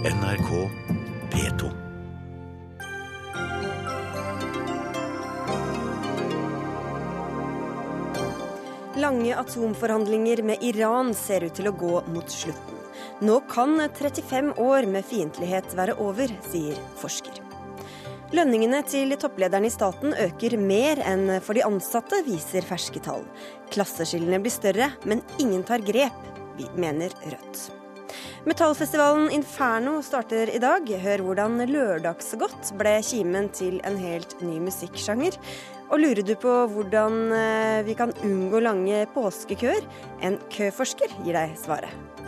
NRK P2. Lange atomforhandlinger med Iran ser ut til å gå mot slutten. Nå kan 35 år med fiendtlighet være over, sier forsker. Lønningene til topplederne i staten øker mer enn for de ansatte, viser ferske tall. Klasseskillene blir større, men ingen tar grep, mener Rødt. Metallfestivalen Inferno starter i dag. Hør hvordan lørdagsgodt ble kimen til en helt ny musikksjanger. Og lurer du på hvordan eh, vi kan unngå lange påskekøer? En køforsker gir deg svaret.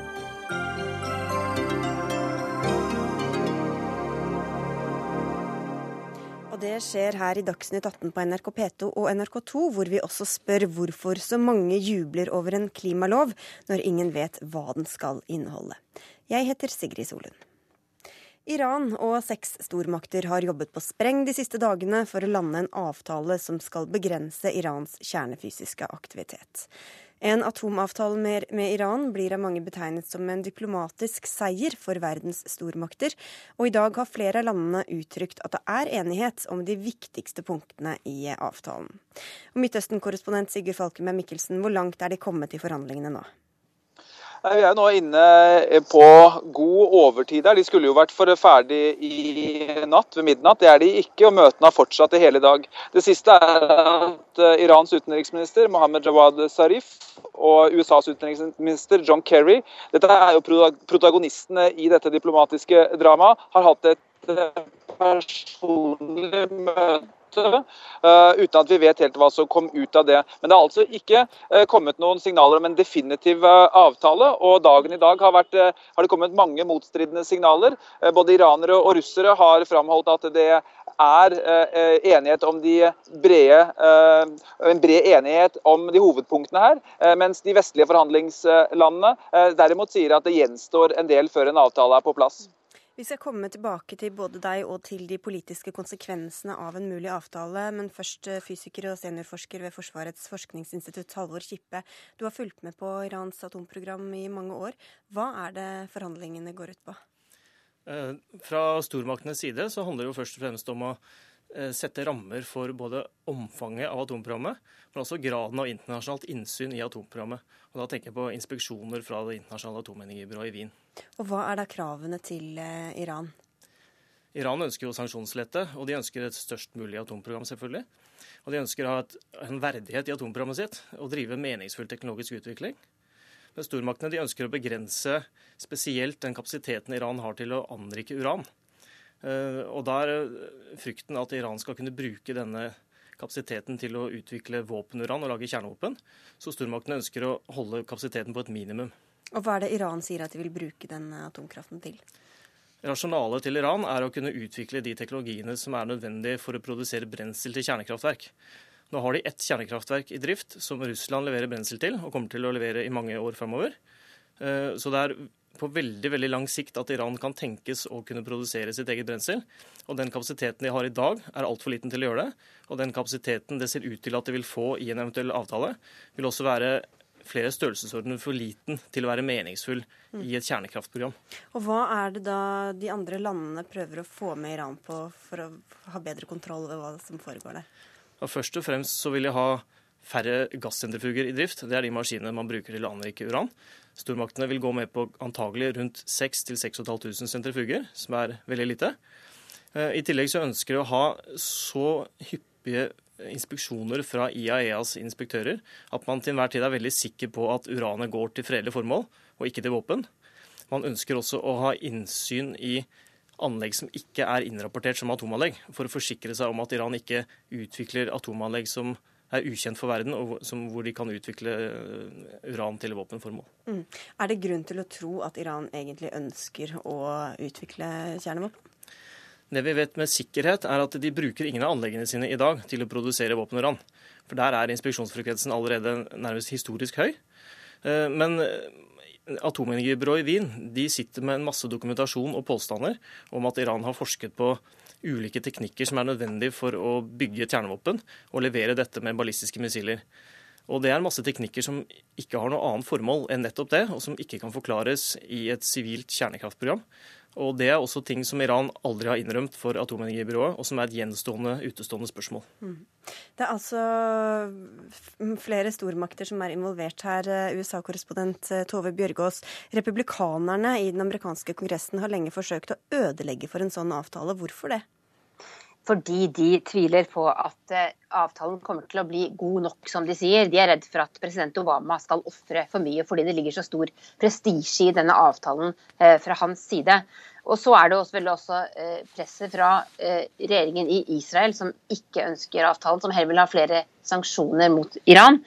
Det skjer her i Dagsnytt 18 på NRK P2 og NRK2, hvor vi også spør hvorfor så mange jubler over en klimalov når ingen vet hva den skal inneholde. Jeg heter Sigrid Solund. Iran og seks stormakter har jobbet på spreng de siste dagene for å lande en avtale som skal begrense Irans kjernefysiske aktivitet. En atomavtale med, med, Iran blir av mange betegnet som en diplomatisk seier for verdens stormakter, og i dag har flere av landene uttrykt at det er enighet om de viktigste punktene i avtalen. Midtøsten-korrespondent Sigurd Falkenberg Mikkelsen, hvor langt er de kommet i forhandlingene nå? Vi er jo nå inne på god overtid her. De skulle jo vært ferdig i natt ved midnatt. Det er de ikke, og møtene har fortsatt i hele dag. Det siste er at eh, Irans utenriksminister Mohammed Jawad Zarif og USAs utenriksminister John Kerry, dette er jo protagonistene i dette diplomatiske dramaet, har hatt et eh, personlig møte Uh, uten at vi vet helt hva som kom ut av det. Men det har altså ikke uh, kommet noen signaler om en definitiv uh, avtale. og Dagen i dag har, vært, har det kommet mange motstridende signaler. både iranere og russere har framholdt at det er enighet om de brede, en bred enighet om de hovedpunktene her, mens de vestlige forhandlingslandene derimot sier at det gjenstår en del før en avtale er på plass. Vi skal komme tilbake til både deg og til de politiske konsekvensene av en mulig avtale, men først eh, fysiker og seniorforsker ved Forsvarets forskningsinstitutt, Halvor Kippe. Du har fulgt med på Irans atomprogram i mange år. Hva er det forhandlingene går ut på? Eh, fra stormaktenes side så handler det jo først og fremst om å sette rammer for både omfanget av atomprogrammet, men også graden av internasjonalt innsyn i atomprogrammet. Og Da tenker jeg på inspeksjoner fra Det internasjonale atomenergibyrået i Wien. Og Hva er da kravene til eh, Iran? Iran ønsker jo sanksjonslette, og de ønsker et størst mulig atomprogram, selvfølgelig. Og de ønsker å ha et, en verdighet i atomprogrammet sitt og drive meningsfull teknologisk utvikling. Men stormaktene de ønsker å begrense spesielt den kapasiteten Iran har til å anrike uran. Eh, og da er frykten at Iran skal kunne bruke denne kapasiteten til å utvikle våpenuran og lage kjernevåpen. Så stormaktene ønsker å holde kapasiteten på et minimum. Og Hva er det Iran sier at de vil bruke den atomkraften til? Rasjonalet til Iran er å kunne utvikle de teknologiene som er nødvendige for å produsere brensel til kjernekraftverk. Nå har de ett kjernekraftverk i drift som Russland leverer brensel til, og kommer til å levere i mange år framover. Eh, så det er på veldig veldig lang sikt at Iran kan tenkes å kunne produsere sitt eget brensel. Og den kapasiteten de har i dag, er altfor liten til å gjøre det. Og den kapasiteten det ser ut til at de vil få i en eventuell avtale, vil også være flere størrelsesordener for liten til å være meningsfull i et kjernekraftprogram. Og Hva er det da de andre landene prøver å få med Iran på for å ha bedre kontroll over hva som foregår der? Og først og fremst så vil de ha færre gassentrifuger i drift. Det er de maskinene man bruker til å anrike uran. Stormaktene vil gå med på antagelig rundt 6000-6500 sentrifuger, som er veldig lite. Eh, I tillegg så ønsker de å ha så hyppige inspeksjoner fra IAEAs inspektører at man til enhver tid er veldig sikker på at uranet går til fredelige formål, og ikke til våpen. Man ønsker også å ha innsyn i anlegg som ikke er innrapportert som atomanlegg, for å forsikre seg om at Iran ikke utvikler atomanlegg som er ukjent for verden, og som, hvor de kan utvikle eh, uran til våpenformål. Mm. Er det grunn til å tro at Iran egentlig ønsker å utvikle kjernevåpen? Det vi vet med sikkerhet, er at de bruker ingen av anleggene sine i dag til å produsere våpenuran. For der er inspeksjonsfrekvensen allerede nærmest historisk høy. Eh, men eh, Atomenergibyrået i Wien de sitter med en masse dokumentasjon og påstander om at Iran har forsket på ulike teknikker som er nødvendige for å bygge et kjernevåpen og levere dette med ballistiske missiler. Og Det er masse teknikker som ikke har noe annet formål enn nettopp det, og som ikke kan forklares i et sivilt kjernekraftprogram. Og Det er også ting som Iran aldri har innrømt for atomenergibyrået, og som er et gjenstående, utestående spørsmål. Mm. Det er altså flere stormakter som er involvert her. USA-korrespondent eh, Tove Bjørgaas. Republikanerne i den amerikanske kongressen har lenge forsøkt å ødelegge for en sånn avtale. Hvorfor det? Fordi de tviler på at eh, avtalen kommer til å bli god nok, som de sier. De er redd for at president Obama skal ofre for mye fordi det ligger så stor prestisje i denne avtalen eh, fra hans side. Og så er det også, vel også eh, presset fra regjeringen i Israel, som ikke ønsker avtalen, som heller vil ha flere sanksjoner mot Iran.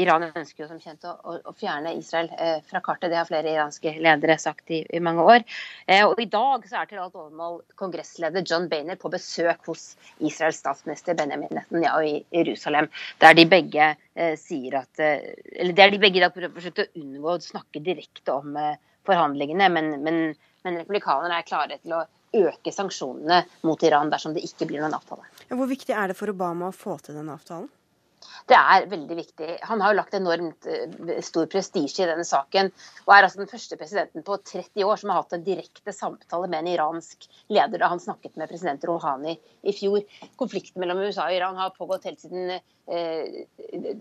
Iran ønsker jo som kjent å, å fjerne Israel eh, fra kartet. Det har flere iranske ledere sagt i, i mange år. Eh, og I dag så er til alt overmål kongressleder John Bainer på besøk hos Israels statsminister Benjamin Netanyahu i Jerusalem, der de begge eh, sier at eh, Eller der de begge i dag å unngå å snakke direkte om eh, forhandlingene, men, men, men republikanerne er klare til å øke sanksjonene mot Iran dersom det ikke blir noen avtale. Hvor viktig er det for Obama å få til den avtalen? Det er veldig viktig. Han har jo lagt enormt eh, stor prestisje i denne saken. Og er altså den første presidenten på 30 år som har hatt en direkte samtale med en iransk leder da han snakket med president Rouhani i fjor. Konflikten mellom USA og Iran har pågått helt siden eh,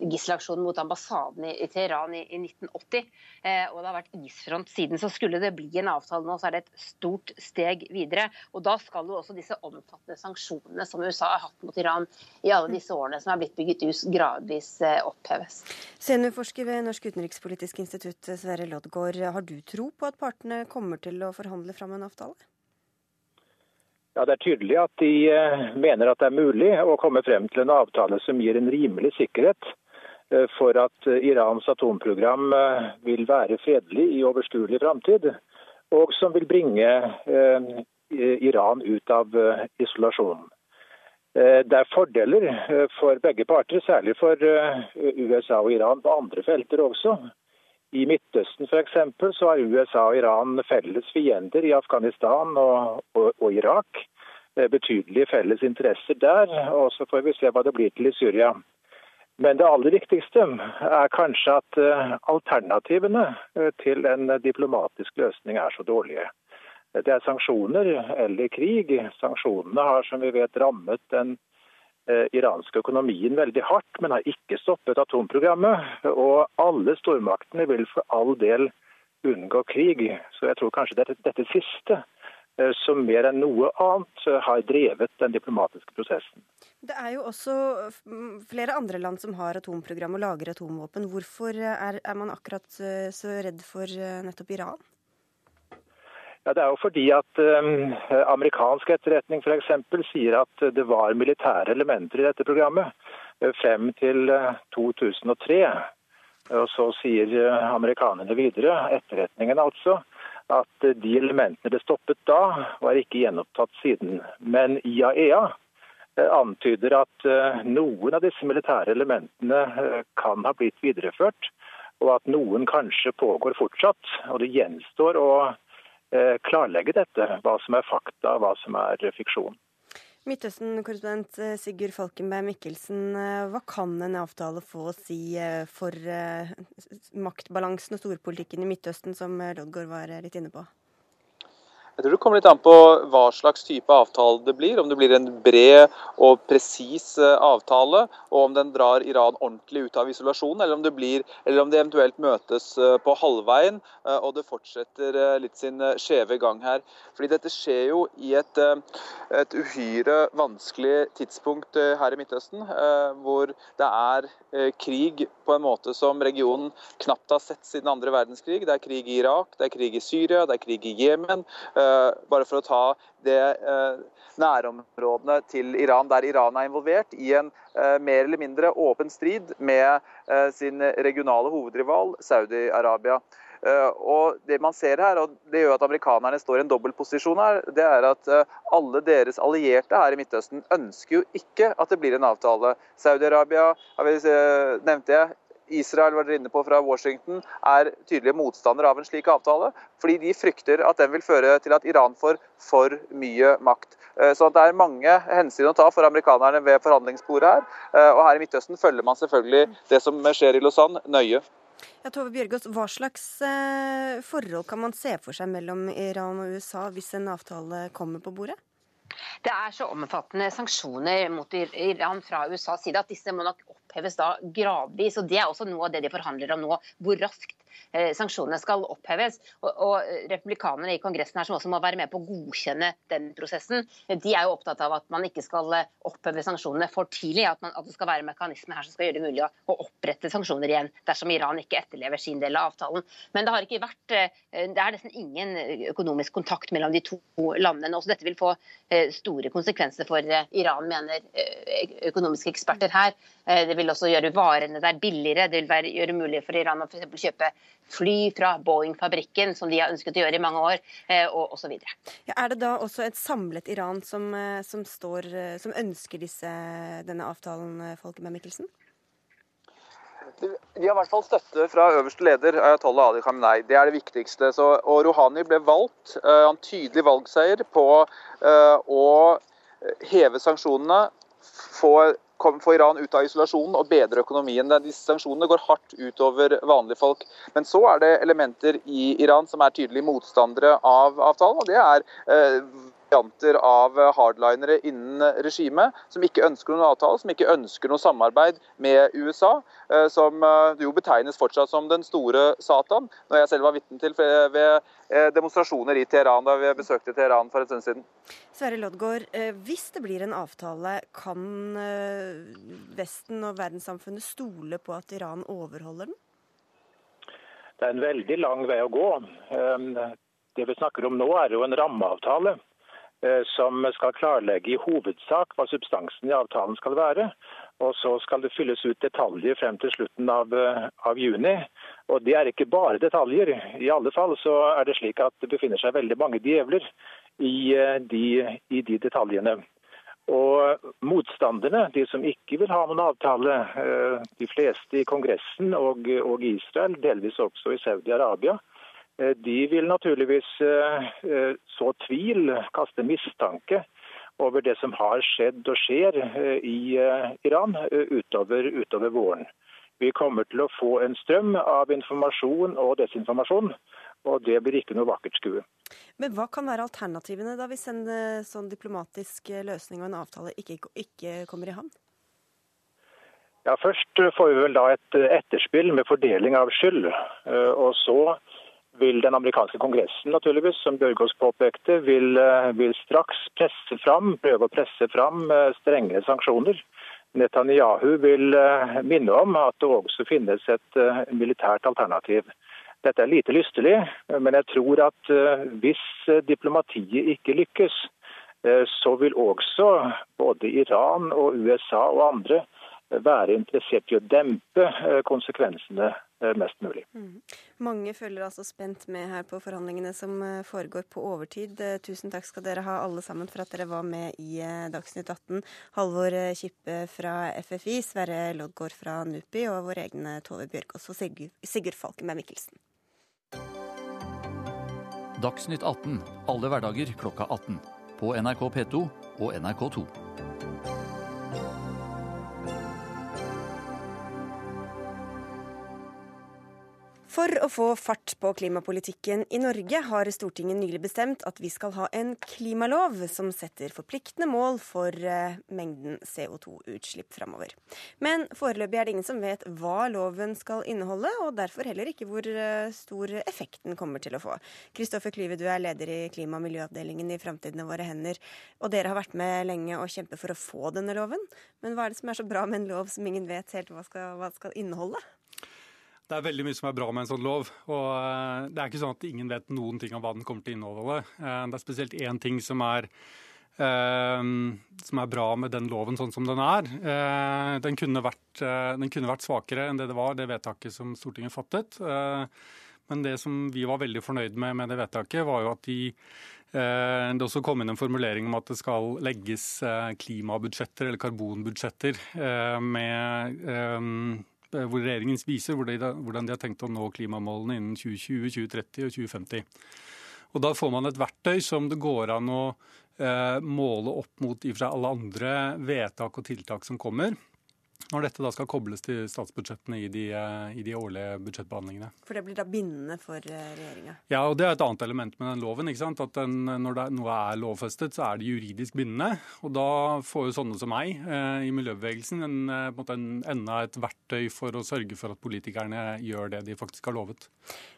gisselaksjonen mot ambassaden i, Teheran i, i 1980. Eh, og det har vært isfront siden. Så skulle det bli en avtale nå, så er det et stort steg videre. Og da skal jo også disse omfattende sanksjonene som USA har hatt mot Iran i alle disse årene som er blitt bygget ut, gradvis eh, oppheves. Seniorforsker ved Norsk utenrikspolitisk institutt, Sverre Loddgaard. Har du tro på at partene kommer til å forhandle fram en avtale? Ja, Det er tydelig at de eh, mener at det er mulig å komme frem til en avtale som gir en rimelig sikkerhet eh, for at eh, Irans atomprogram vil være fredelig i overskuelig framtid, og som vil bringe Iran ut av isolasjonen. Det er fordeler for begge parter, særlig for USA og Iran på andre felter også. I Midtøsten f.eks. så har USA og Iran felles fiender i Afghanistan og, og, og Irak. Betydelige felles interesser der, og så får vi se hva det blir til i Syria. Men det aller viktigste er kanskje at eh, alternativene eh, til en diplomatisk løsning er så dårlige. Det er sanksjoner eller krig. Sanksjonene har som vi vet rammet den Eh, iranske økonomien veldig hardt, men har ikke stoppet atomprogrammet. Og alle stormaktene vil for all del unngå krig. Så jeg tror kanskje dette, dette siste eh, som mer enn noe annet eh, har drevet den diplomatiske prosessen. Det er jo også flere andre land som har atomprogram og lager atomvåpen. Hvorfor er, er man akkurat så redd for nettopp Iran? Ja, Det er jo fordi at um, amerikansk etterretning f.eks. sier at det var militære elementer i dette programmet uh, frem til 2003. Uh, og Så sier uh, amerikanerne videre, etterretningen altså, at de elementene det stoppet da, var ikke gjenopptatt siden. Men IAEA antyder at noen av disse militære elementene kan ha blitt videreført, og at noen kanskje pågår fortsatt. Og det gjenstår å Eh, klarlegge dette, hva som er fakta, hva som er fiksjon. Midtøsten-korrespondent eh, Sigurd Falkenberg Mikkelsen, eh, hva kan en avtale få å si for maktbalansen og storpolitikken i Midtøsten, som Loddgaard var litt inne på? Jeg tror det kommer litt an på hva slags type avtale det blir. Om det blir en bred og presis eh, avtale, og om den drar Iran ordentlig ut av isolasjonen, eller om det, blir, eller om det eventuelt møtes eh, på halvveien eh, og det fortsetter litt sin skjeve gang her. Fordi dette skjer jo i et, et uhyre vanskelig tidspunkt her i Midtøsten, hvor det er krig på en måte som regionen knapt har sett siden andre verdenskrig. Det er krig i Irak, det er krig i Syria, det er krig i Jemen. Eh, bare for å ta det eh, nærområdene til Iran, der Iran er involvert i en eh, mer eller mindre åpen strid med sin regionale hovedrival Saudi-Arabia. Og Det man ser her, og det gjør at amerikanerne står i en dobbeltposisjon her, det er at alle deres allierte her i Midtøsten ønsker jo ikke at det blir en avtale. Saudi-Arabia nevnte jeg, Israel var dere inne på fra Washington, er tydelige motstandere av en slik avtale. Fordi de frykter at den vil føre til at Iran får for mye makt. Eh, så det er mange hensyn å ta for amerikanerne ved forhandlingsbordet her. Eh, og her i Midtøsten følger man selvfølgelig det som skjer i Lausanne, nøye. Ja, Tove Bjørgaas, Hva slags eh, forhold kan man se for seg mellom Iran og USA hvis en avtale kommer på bordet? Det er så omfattende sanksjoner mot Iran fra USAs side at disse må nok oppheves da gradvis. og Det er også noe av det de forhandler om nå. Hvor raskt Eh, sanksjonene skal oppheves. Og, og Republikanerne i Kongressen her som også må være med på å godkjenne den prosessen, de er jo opptatt av at man ikke skal eh, oppheve sanksjonene for tidlig. At, man, at det skal være mekanismer her som skal gjøre det mulig å, å, opprette sanksjoner igjen dersom Iran ikke etterlever sin del av avtalen. Men det har ikke vært eh, det er nesten ingen økonomisk kontakt mellom de to landene. Også dette vil få store konsekvenser for Iran, mener økonomiske eksperter her. Det vil også gjøre varene der billigere. Det vil være, gjøre mulig for Iran å for kjøpe fly fra Boeing-fabrikken, som de har ønsket å gjøre i mange år, eh, og osv. Ja, er det da også et samlet Iran som, eh, som, står, eh, som ønsker disse, denne avtalen, Folkeberg Mikkelsen? Vi har i hvert fall støtte fra øverste leder, Ayatollah Ali Khamenei. Det er det viktigste. Så, og Rouhani ble valgt. en han tydelig valgseier på uh, å heve sanksjonene, få få Iran ut av isolasjonen og bedre økonomien. Disse sanksjonene går hardt utover vanlige folk. Men så er det elementer i Iran som er tydelige motstandere av avtalen. og det er eh, varianter av hardlinere innen regimet som ikke ønsker noen avtale, som ikke ønsker noe samarbeid med USA, eh, som eh, jo betegnes fortsatt som den store Satan, når jeg selv var vitne til ved eh, demonstrasjoner i Teheran da vi besøkte Teheran for en stund siden. Sverre Loddgaard, hvis det blir en avtale, kan Vesten og verdenssamfunnet stole på at Iran overholder den? Det er en veldig lang vei å gå. Det vi snakker om nå, er jo en rammeavtale. Eh, som skal klarlegge i hovedsak hva substansen i avtalen skal være. Og så skal det fylles ut detaljer frem til slutten av, eh, av, juni. Og det er ikke bare detaljer. I alle fall så er det slik at det befinner seg veldig mange djevler i eh, de, i de detaljene. Og motstanderne, de som ikke vil ha noen avtale, de fleste i Kongressen og, og Israel, delvis også i Saudi-Arabia, de vil naturligvis eh, eh, så tvil, kaste mistanke over det som har skjedd og skjer i Iran utover, utover våren. Vi kommer til å få en strøm av informasjon og desinformasjon, og det blir ikke noe vakkert skue. Men hva kan være alternativene da hvis en sånn diplomatisk løsning og en avtale ikke, ikke kommer i havn? Ja, Først får vi vel da et etterspill med fordeling av skyld. Og så vil den amerikanske kongressen naturligvis, som Bjørgaas påpekte, vil, eh, vil, straks presse fram, prøve å presse fram strenge strengere sanksjoner. Netanyahu vil eh, minne om at det også finnes et militært alternativ. Dette er lite lystelig, men jeg tror at hvis diplomatiet ikke lykkes, så vil også både Iran og USA og andre være interessert i å dempe konsekvensene Eh, mest mulig. Mm. Mange følger altså spent med her på forhandlingene som eh, foregår på overtid. Eh, tusen takk skal dere ha alle sammen for at dere var med i Dagsnytt 18. Halvor Kippe fra FFI, Sverre Loddgaard fra NUPI og vår egne Tove Bjørgaas og Sigurd, Sigurd Falkenberg Mikkelsen. Dagsnytt 18 alle hverdager klokka 18. På NRK P2 og NRK2. For å få fart på klimapolitikken i Norge har Stortinget nylig bestemt at vi skal ha en klimalov som setter forpliktende mål for eh, mengden CO2-utslipp framover. Men foreløpig er det ingen som vet hva loven skal inneholde, og derfor heller ikke hvor eh, stor effekten kommer til å få. Kristoffer Klyve, du er leder i klima- og miljøavdelingen i Framtiden i våre hender, og dere har vært med lenge og kjempet for å få denne loven. Men hva er det som er så bra med en lov som ingen vet helt hva skal, hva skal inneholde? Det er veldig mye som er bra med en sånn lov. og eh, Det er ikke sånn at ingen vet noen ting om hva den kommer til å inneholde. Eh, det er spesielt én ting som er, eh, som er bra med den loven sånn som den er. Den kunne, vært, den kunne vært svakere enn det det var, det vedtaket som Stortinget fattet. Men det som vi var veldig fornøyd med med det vedtaket, var jo at de det også kom inn en formulering om at det skal legges klimabudsjetter eller karbonbudsjetter med hvor regjeringen viser hvordan de har tenkt å nå klimamålene innen 2020, 2030 og 2050. Og Da får man et verktøy som det går an å eh, måle opp mot i alle andre vedtak og tiltak som kommer. Når dette da skal kobles til statsbudsjettene i de, eh, i de årlige budsjettbehandlingene. For det blir da bindende for eh, regjeringa? Ja, og det er et annet element med den loven. ikke sant? At den, Når det, noe er lovfestet, så er det juridisk bindende. Og da får jo sånne som meg eh, i miljøbevegelsen en, eh, en en, enda et verktøy for å sørge for at politikerne gjør det de faktisk har lovet.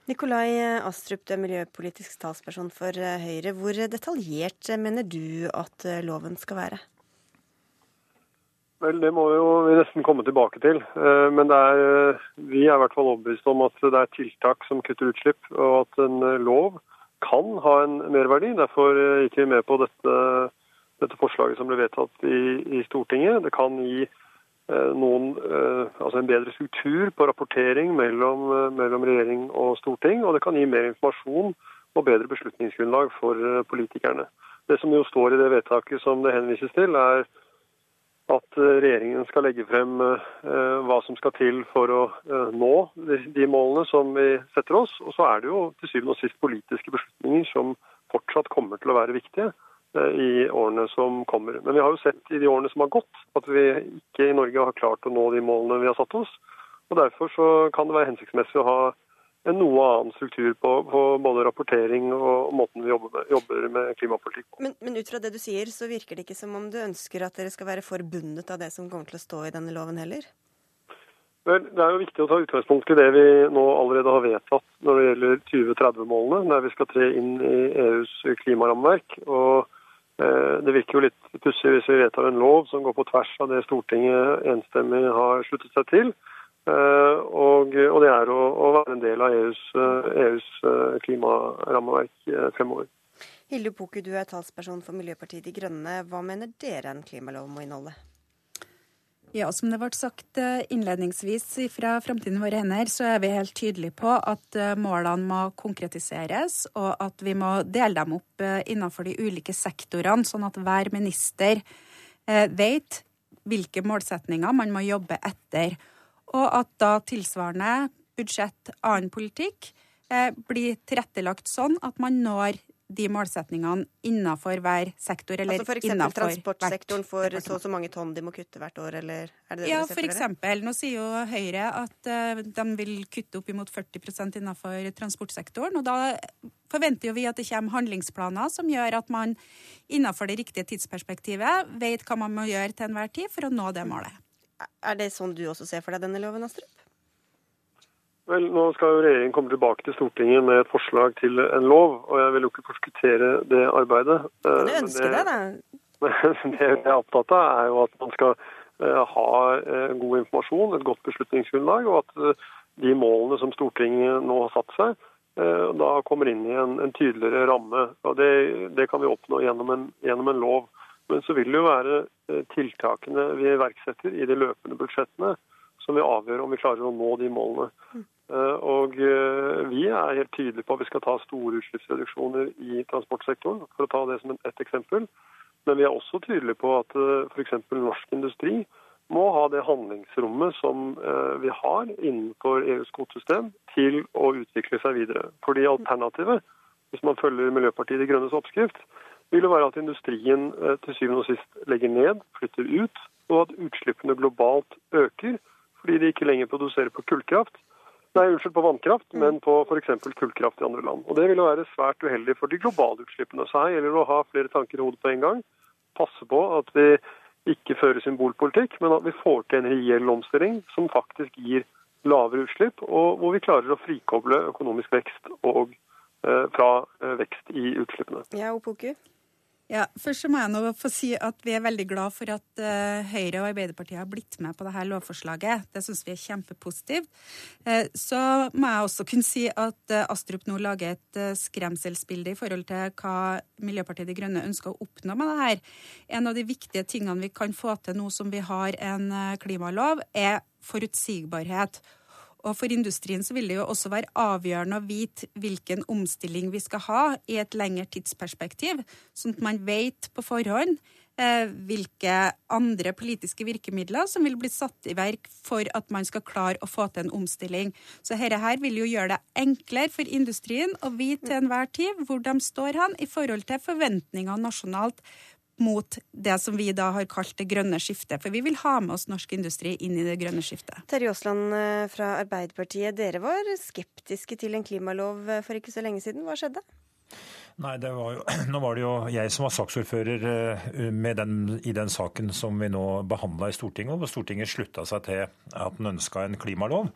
Nikolai Astrup, du er miljøpolitisk talsperson for Høyre. Hvor detaljert mener du at loven skal være? Vel, Det må jo vi nesten komme tilbake til. Eh, men er, eh, vi er i hvert fall overbevist om at det er tiltak som kutter utslipp, og at en eh, lov kan ha en merverdi. Derfor gikk vi med på dette, dette forslaget som ble vedtatt i, i, Stortinget. Det kan gi noen, altså en bedre struktur på rapportering mellom, mellom regjering og storting, og det kan gi mer informasjon og bedre beslutningsgrunnlag for politikerne. Det som jo står i det vedtaket som det henvises til, er at eh, regjeringen skal legge frem eh, hva som skal til for å eh, nå de målene som vi setter oss. Og så er det jo til syvende og sist politiske beslutninger som fortsatt kommer til å være viktige i årene som kommer. Men vi har jo sett i de årene som har gått, at vi ikke i Norge har klart å nå de målene vi har satt oss. Og Derfor så kan det være hensiktsmessig å ha en noe annen struktur på, på, både rapportering og måten vi jobber med, jobber med klimapolitikk på. Men, men, ut fra det du sier, så virker det ikke som om du ønsker at dere skal være forbundet av det som kommer til å stå i denne loven heller? Vel, Det er jo viktig å ta utgangspunkt i det vi nå allerede har vedtatt når det gjelder 2030-målene, der vi skal tre inn i EUs klimarammeverk. Og eh, Det virker jo litt pussig hvis vi vedtar en lov som går på tvers av det Stortinget enstemmig har sluttet seg til. Eh, og, og, det er å, å, være en del av EUs, EUs eh, klimarammeverk eh, fremover. Hilde Poku, du er talsperson for Miljøpartiet De Grønne. Hva mener dere en klimalov må inneholde? Ja, Som det ble sagt innledningsvis fra Framtiden våre hender, så er vi helt tydelige på at målene må konkretiseres, og at vi må dele dem opp innenfor de ulike sektorene, sånn at hver minister vet hvilke målsetninger man må jobbe etter og at da tilsvarende budsjett, annen politikk, eh, blir tilrettelagt sånn at man når de målsetningene innenfor hver sektor, eller altså for innenfor transportsektoren får så og så mange tonn de må kutte hvert år, eller er det det ja, du ser for eksempel. Nå sier jo Høyre at uh, de vil kutte opp imot 40% innenfor transportsektoren. Og da forventer jo vi at det kommer handlingsplaner som gjør at man innenfor det riktige tidsperspektivet vet hva man må gjøre til enhver tid for å nå det målet. Er det sånn du også ser for deg denne loven, Astrup? Vel, Nå skal jo regjeringen komme tilbake til Stortinget med et forslag til en lov, og jeg vil jo ikke forskuttere det arbeidet. Kan du ønske det, da? det jeg er opptatt av, er jo at man skal eh, ha eh, god informasjon, et godt beslutningsgrunnlag, og at eh, de målene som Stortinget nå har satt seg, da kommer inn i en, en tydeligere ramme. og det, det, kan vi oppnå gjennom en, gjennom en lov. Men så vil det jo være eh, tiltakene vi iverksetter i de løpende budsjettene som vil avgjøre om vi klarer å nå de målene. Eh, og eh, Vi er helt tydelige på at vi skal ta store utslippsreduksjoner i transportsektoren, for å ta det som et eksempel. Men vi er også tydelige på at f.eks. norsk industri må ha det handlingsrommet som vi har innenfor EUs kvotesystem til å utvikle seg videre. Fordi alternativet, hvis man følger Miljøpartiet De Grønnes oppskrift, vil jo være at industrien eh, til syvende og sist legger ned, flytter ut, og at utslippene globalt øker fordi de ikke lenger produserer på kullkraft. Nei, unnskyld, på vannkraft, mm. men på f.eks. kullkraft i andre land. Og Det vil jo være svært uheldig for de globale utslippene. Så her gjelder det å ha flere tanker i hodet på en gang. Passe på at vi ikke fører symbolpolitikk, men at vi får til en reell omstilling som faktisk gir lavere utslipp, og hvor vi klarer å frikoble økonomisk vekst og fra eh, vekst i utslippene. Ja, Opoku. Ja, Først så må jeg nå få si at vi er veldig glad for at uh, Høyre og Arbeiderpartiet har blitt med på dette lovforslaget. Det syns vi er kjempepositivt. Uh, så må jeg også kunne si at uh, Astrup nå lager et skremselsbilde i forhold til hva Miljøpartiet De Grønne ønsker å oppnå med dette. En av de viktige tingene vi kan få til nå som vi har en klimalov, er forutsigbarhet. Og for industrien så vil det jo også være avgjørende å vite hvilken omstilling vi skal ha i et lengre tidsperspektiv, sånn at man vet på forhånd eh, hvilke andre politiske virkemidler som vil bli satt i verk for at man skal klare å få til en omstilling. Så dette her vil jo gjøre det enklere for industrien å vite til enhver tid hvor de står hen i forhold til forventninger nasjonalt mot det som vi da har kalt det grønne skiftet. For vi vil ha med oss norsk industri inn i det grønne skiftet. Terje Aasland eh, fra Arbeiderpartiet, dere var skeptiske til en klimalov eh, for ikke så lenge siden. Hva skjedde? Nei, var jo, Nå var det jo jeg som var saksordfører eh, den, i den saken som vi nå behandla i Stortinget, hvor Stortinget slutta seg til at den ønska en klimalov.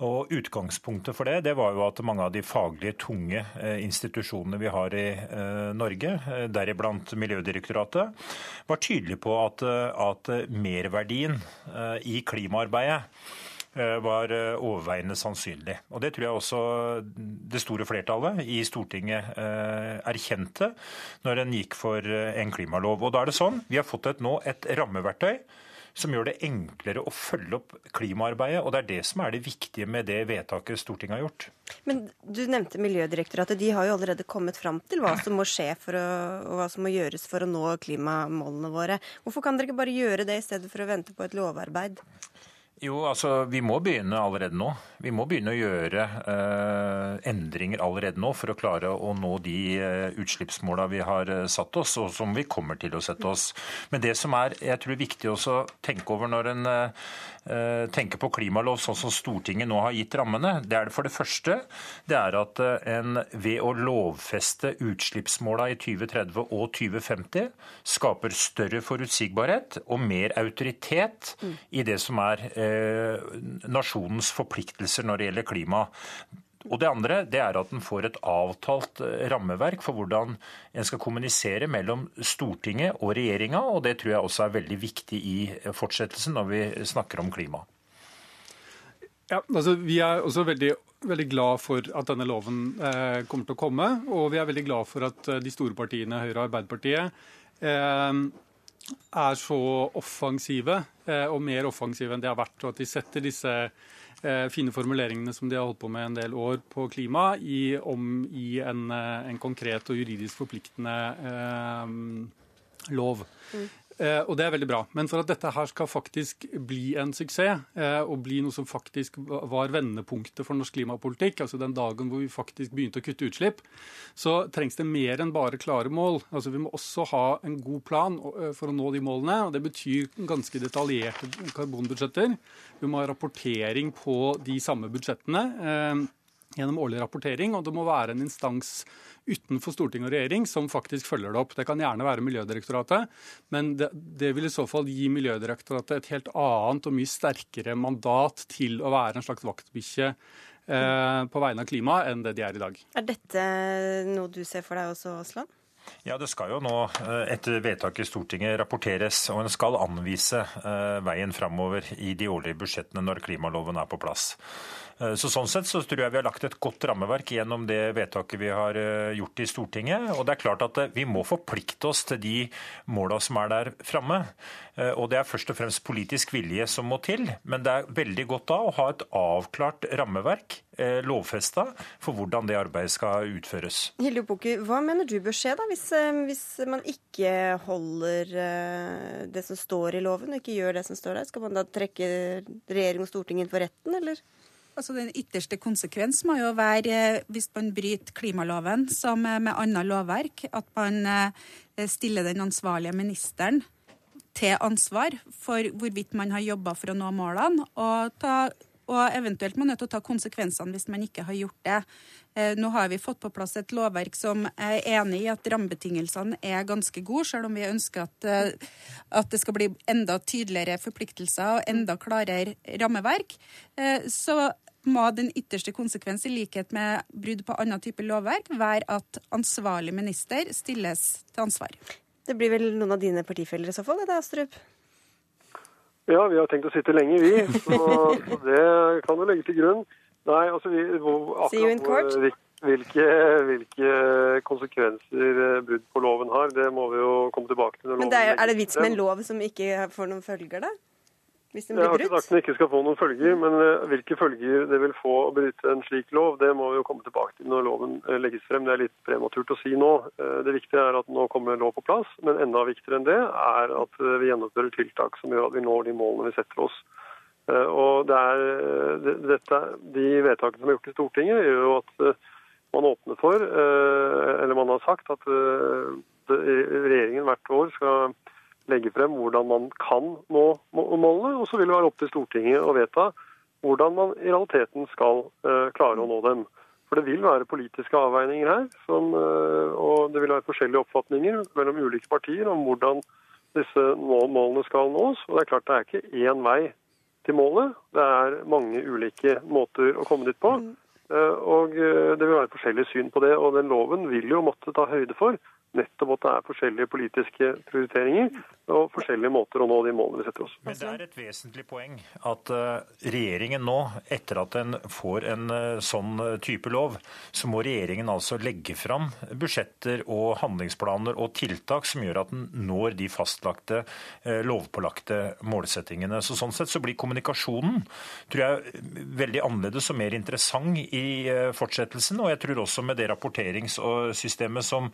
Og Utgangspunktet for det det var jo at mange av de faglige, tunge eh, institusjonene vi har i eh, Norge, deriblant Miljødirektoratet, var tydelige på at, at merverdien i klimaarbeidet var eh, overveiende sannsynlig. Og Det tror jeg også det store flertallet i Stortinget eh, erkjente når en gikk for en klimalov. Og da er det sånn, Vi har fått et, nå et rammeverktøy som gjør det enklere å følge opp klimaarbeidet. Og det er det som er det viktige med det vedtaket Stortinget har gjort. Men du nevnte Miljødirektoratet. De har jo allerede kommet fram til hva som må skje for å, og hva som må gjøres for å nå klimamålene våre. Hvorfor kan dere ikke bare gjøre det i stedet for å vente på et lovarbeid? Jo, altså Vi må begynne allerede nå. Vi må begynne å gjøre eh, endringer allerede nå for å klare å nå de eh, utslippsmåla vi har eh, satt oss, og som vi kommer til å sette oss. Men det som er jeg tror viktig å tenke over når en eh, Eh, tenker på klimalov sånn som Stortinget nå har gitt rammene, det er det for det første det er at eh, en ved å lovfeste utslippsmåla i 2030 og 2050 skaper større forutsigbarhet og mer autoritet i det som er eh, nasjonens forpliktelser når det gjelder klima. Og Det andre det er at en får et avtalt eh, rammeverk for hvordan en skal kommunisere mellom Stortinget og regjeringa, og det tror jeg også er veldig viktig i fortsettelsen når vi snakker om klima. Ja, altså Vi er også veldig, veldig glad for at denne loven eh, kommer til å komme. Og vi er veldig glad for at eh, de store partiene, Høyre og Arbeiderpartiet, eh, er så offensive, eh, og mer offensive enn de har vært. Og at de setter disse Eh, fine formuleringene som de har holdt på med en del år på klima, i, om i en, eh, en, konkret og juridisk forpliktende eh, lov. Mm. Eh, og det er veldig bra. Men for at dette her skal faktisk bli en suksess, eh, og bli noe som faktisk var vendepunktet for norsk klimapolitikk, altså den dagen hvor vi faktisk begynte å kutte utslipp, så trengs det mer enn bare klare mål. Altså Vi må også ha en god plan eh, for å nå de målene. og Det betyr ganske detaljerte karbonbudsjetter. Vi må ha rapportering på de samme budsjettene gjennom årlig rapportering, og det må være en instans utenfor storting og regjering som faktisk følger det opp. Det kan gjerne være Miljødirektoratet, men det, det, vil i så fall gi Miljødirektoratet et helt annet og mye sterkere mandat til å være en slags vaktbikkje eh, på vegne av klima enn det de er i dag. Er dette noe du ser for deg også, Aasland? Ja, Det skal jo nå eh, etter vedtaket i Stortinget rapporteres, og en skal anvise eh, veien framover i de årlige budsjettene når klimaloven er på plass. Eh, så Sånn sett så tror jeg vi har lagt et godt rammeverk gjennom det vedtaket vi har eh, gjort i Stortinget. Og det er klart at eh, vi må forplikte oss til de måla som er der framme. Og det er først og fremst politisk vilje som må til. Men det er veldig godt da å ha et avklart rammeverk, lovfesta, for hvordan det arbeidet skal utføres. Hilde Boke, hva mener du bør skje da, hvis, hvis man ikke holder det som står i loven, og ikke gjør det som står der? Skal man da trekke regjering og storting inn for retten, eller? Altså Den ytterste konsekvens må jo være, eh, hvis man bryter klimaloven som med annet lovverk, at man eh, stiller den ansvarlige ministeren til ansvar for hvorvidt man har jobba for å nå målene, og, ta, og eventuelt man er nødt til å ta konsekvensene hvis man ikke har gjort det. Eh, nå har vi fått på plass et lovverk som er enig i at rammebetingelsene er ganske gode, selv om vi ønsker at, at det skal bli enda tydeligere forpliktelser og enda klarere rammeverk. Så må den ytterste konsekvens, i likhet med brudd på annen type lovverk, være at ansvarlig minister stilles til ansvar. Det blir vel noen av dine partifeller i så fall, det, Astrup? Ja, vi har tenkt å sitte lenge, vi. Så, så det kan du legge til grunn. Nei, altså vi, akkurat hvilke, hvilke, konsekvenser eh, brudd på loven har, det må vi jo komme tilbake til. Men er, er det vits med en lov som ikke får noen følger, da? hvis den blir brutt? Jeg har ikke sagt den ikke skal få noen følger, men eh, hvilke følger det vil få å bryte en slik lov, det må vi jo komme tilbake til når loven eh, legges frem. Det er litt prematurt å si nå. Det viktige er at nå kommer lov på plass, men enda viktigere enn det er at vi gjennomfører tiltak som gjør at vi når de målene vi setter oss. Og det er, dette, De vedtakene som er gjort i Stortinget, gjør jo at man åpner for, eller man har sagt, at regjeringen hvert år skal legge frem hvordan man kan nå målene, og så vil det være opp til Stortinget å vedta hvordan man i realiteten skal klare å nå dem. For det vil være politiske avveininger her, som, og det vil være forskjellige oppfatninger mellom ulike partier om hvordan disse målene skal nås. Og det er klart det er ikke én vei til målet. Det er mange ulike måter å komme dit på. Mm. Og det vil være forskjellig syn på det. Og den loven vil jo måtte ta høyde for nettopp at det er forskjellige politiske prioriteringer og forskjellige måter å nå de målene vi setter oss. Men det er et vesentlig poeng at eh, regjeringen nå, etter at den får en eh, sånn eh, type lov, så må regjeringen altså legge fram budsjetter og handlingsplaner og tiltak som gjør at den når de fastlagte, lovpålagte målsettingene. Så Sånn sett så blir kommunikasjonen tror jeg, veldig annerledes og mer interessant i fortsettelsen. Og jeg tror også med det rapporteringssystemet som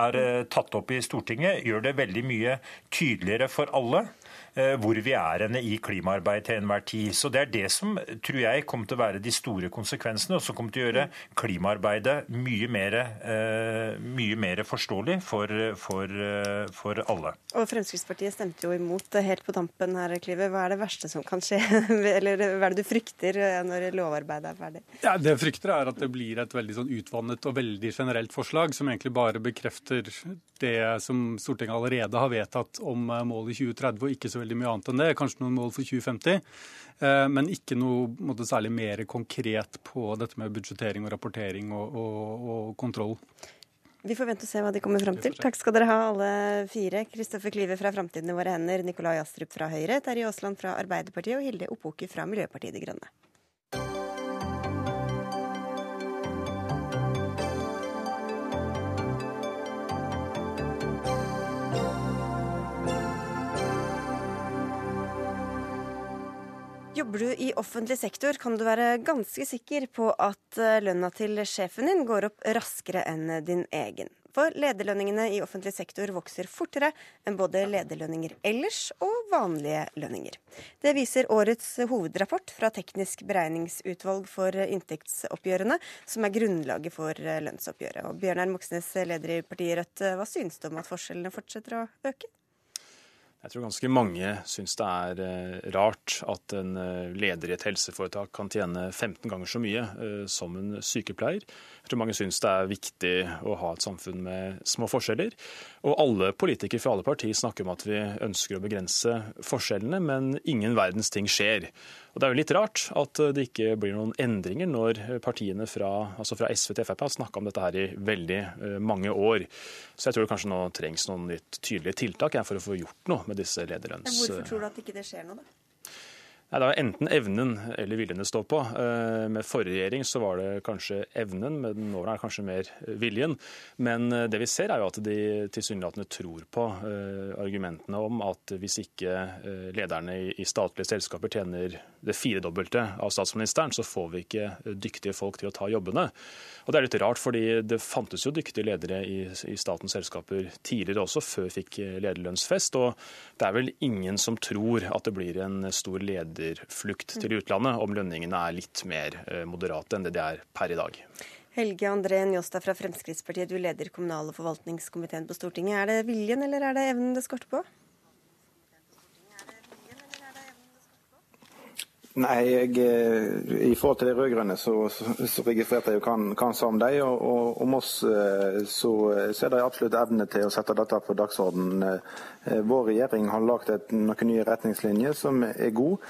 er eh, tatt opp i Stortinget, gjør det veldig mye tydeligere for alle hvor vi er henne i klimaarbeid til enhver tid. Så Det er det som tror jeg kommer til å være de store konsekvensene, og som kommer til å gjøre klimaarbeidet mye mer, eh, mye mer forståelig for, for, eh, for, alle. Og Fremskrittspartiet stemte jo imot helt på tampen her, Klive. Hva er det verste som kan skje? Eller hva er det du frykter når lovarbeidet er ferdig? Ja, Det jeg frykter er at det blir et veldig sånn utvannet og veldig generelt forslag, som egentlig bare bekrefter det som Stortinget allerede har vedtatt om målet i 2030, og ikke så veldig mye annet enn det. Kanskje noen mål for 2050. Eh, men ikke noe måte, særlig mer konkret på dette med budsjettering og rapportering og, og, og kontroll. Vi får vente og se hva de kommer fram til. Takk skal dere ha, alle fire. Kristoffer Klyve fra Framtiden i våre hender, Nikolai Astrup fra Høyre, Terje Aasland fra Arbeiderpartiet og Hilde Opoki fra Miljøpartiet De Grønne. Jobber du i offentlig sektor, kan du være ganske sikker på at eh, lønna til sjefen din går opp raskere enn din egen. For lederlønningene i offentlig sektor vokser fortere enn både lederlønninger ellers og vanlige lønninger. Det viser årets hovedrapport fra Teknisk beregningsutvalg for inntektsoppgjørene, som er grunnlaget for lønnsoppgjøret. Og Bjørnar Moxnes, leder i partiet Rødt, hva synes du om at forskjellene fortsetter å øke? Jeg tror ganske mange syns det er eh, rart at en eh, leder i et helseforetak kan tjene 15 ganger så mye eh, som en sykepleier. Jeg tror mange syns det er viktig å ha et samfunn med små forskjeller. Og alle politikere fra alle partier snakker om at vi ønsker å begrense forskjellene, men ingen verdens ting skjer. Og Det er jo litt rart at det ikke blir noen endringer når partiene fra, altså fra SV til Frp har snakka om dette her i veldig uh, mange år. Så jeg tror det kanskje nå trengs noen litt tydelige tiltak for å få gjort noe med disse lederlønns... Hvorfor tror du at ikke det skjer noe, da? Nei, Det er enten evnen eller viljen det står på. Eh, med forrige regjering så var det kanskje evnen, med den nåværende er det kanskje mer viljen. Men eh, det vi ser er jo at de tilsynelatende tror på eh, argumentene om at hvis ikke lederne i statlige selskaper tjener det firedobbelte av statsministeren, så får vi ikke dyktige folk til å ta jobbene. Og Det er litt rart, fordi det fantes jo dyktige ledere i, statens selskaper tidligere også, før vi fikk lederlønnsfest. Og det er vel ingen som tror at det blir en stor lederflukt til utlandet om lønningene er litt mer eh, moderate enn det de er per i dag. Helge André Njåstad fra Fremskrittspartiet, du leder kommunal- og forvaltningskomiteen på Stortinget. Er det viljen eller er det evnen det skorter på? Nei, jeg, eh, I forhold til de rød-grønne så, så, så, registrerte jeg jo hva han sa om dem. Og, om oss eh, så, så er det absolutt evne til å sette dette på dagsordenen. Eh, vår regjering har lagd noen nye retningslinjer som er gode.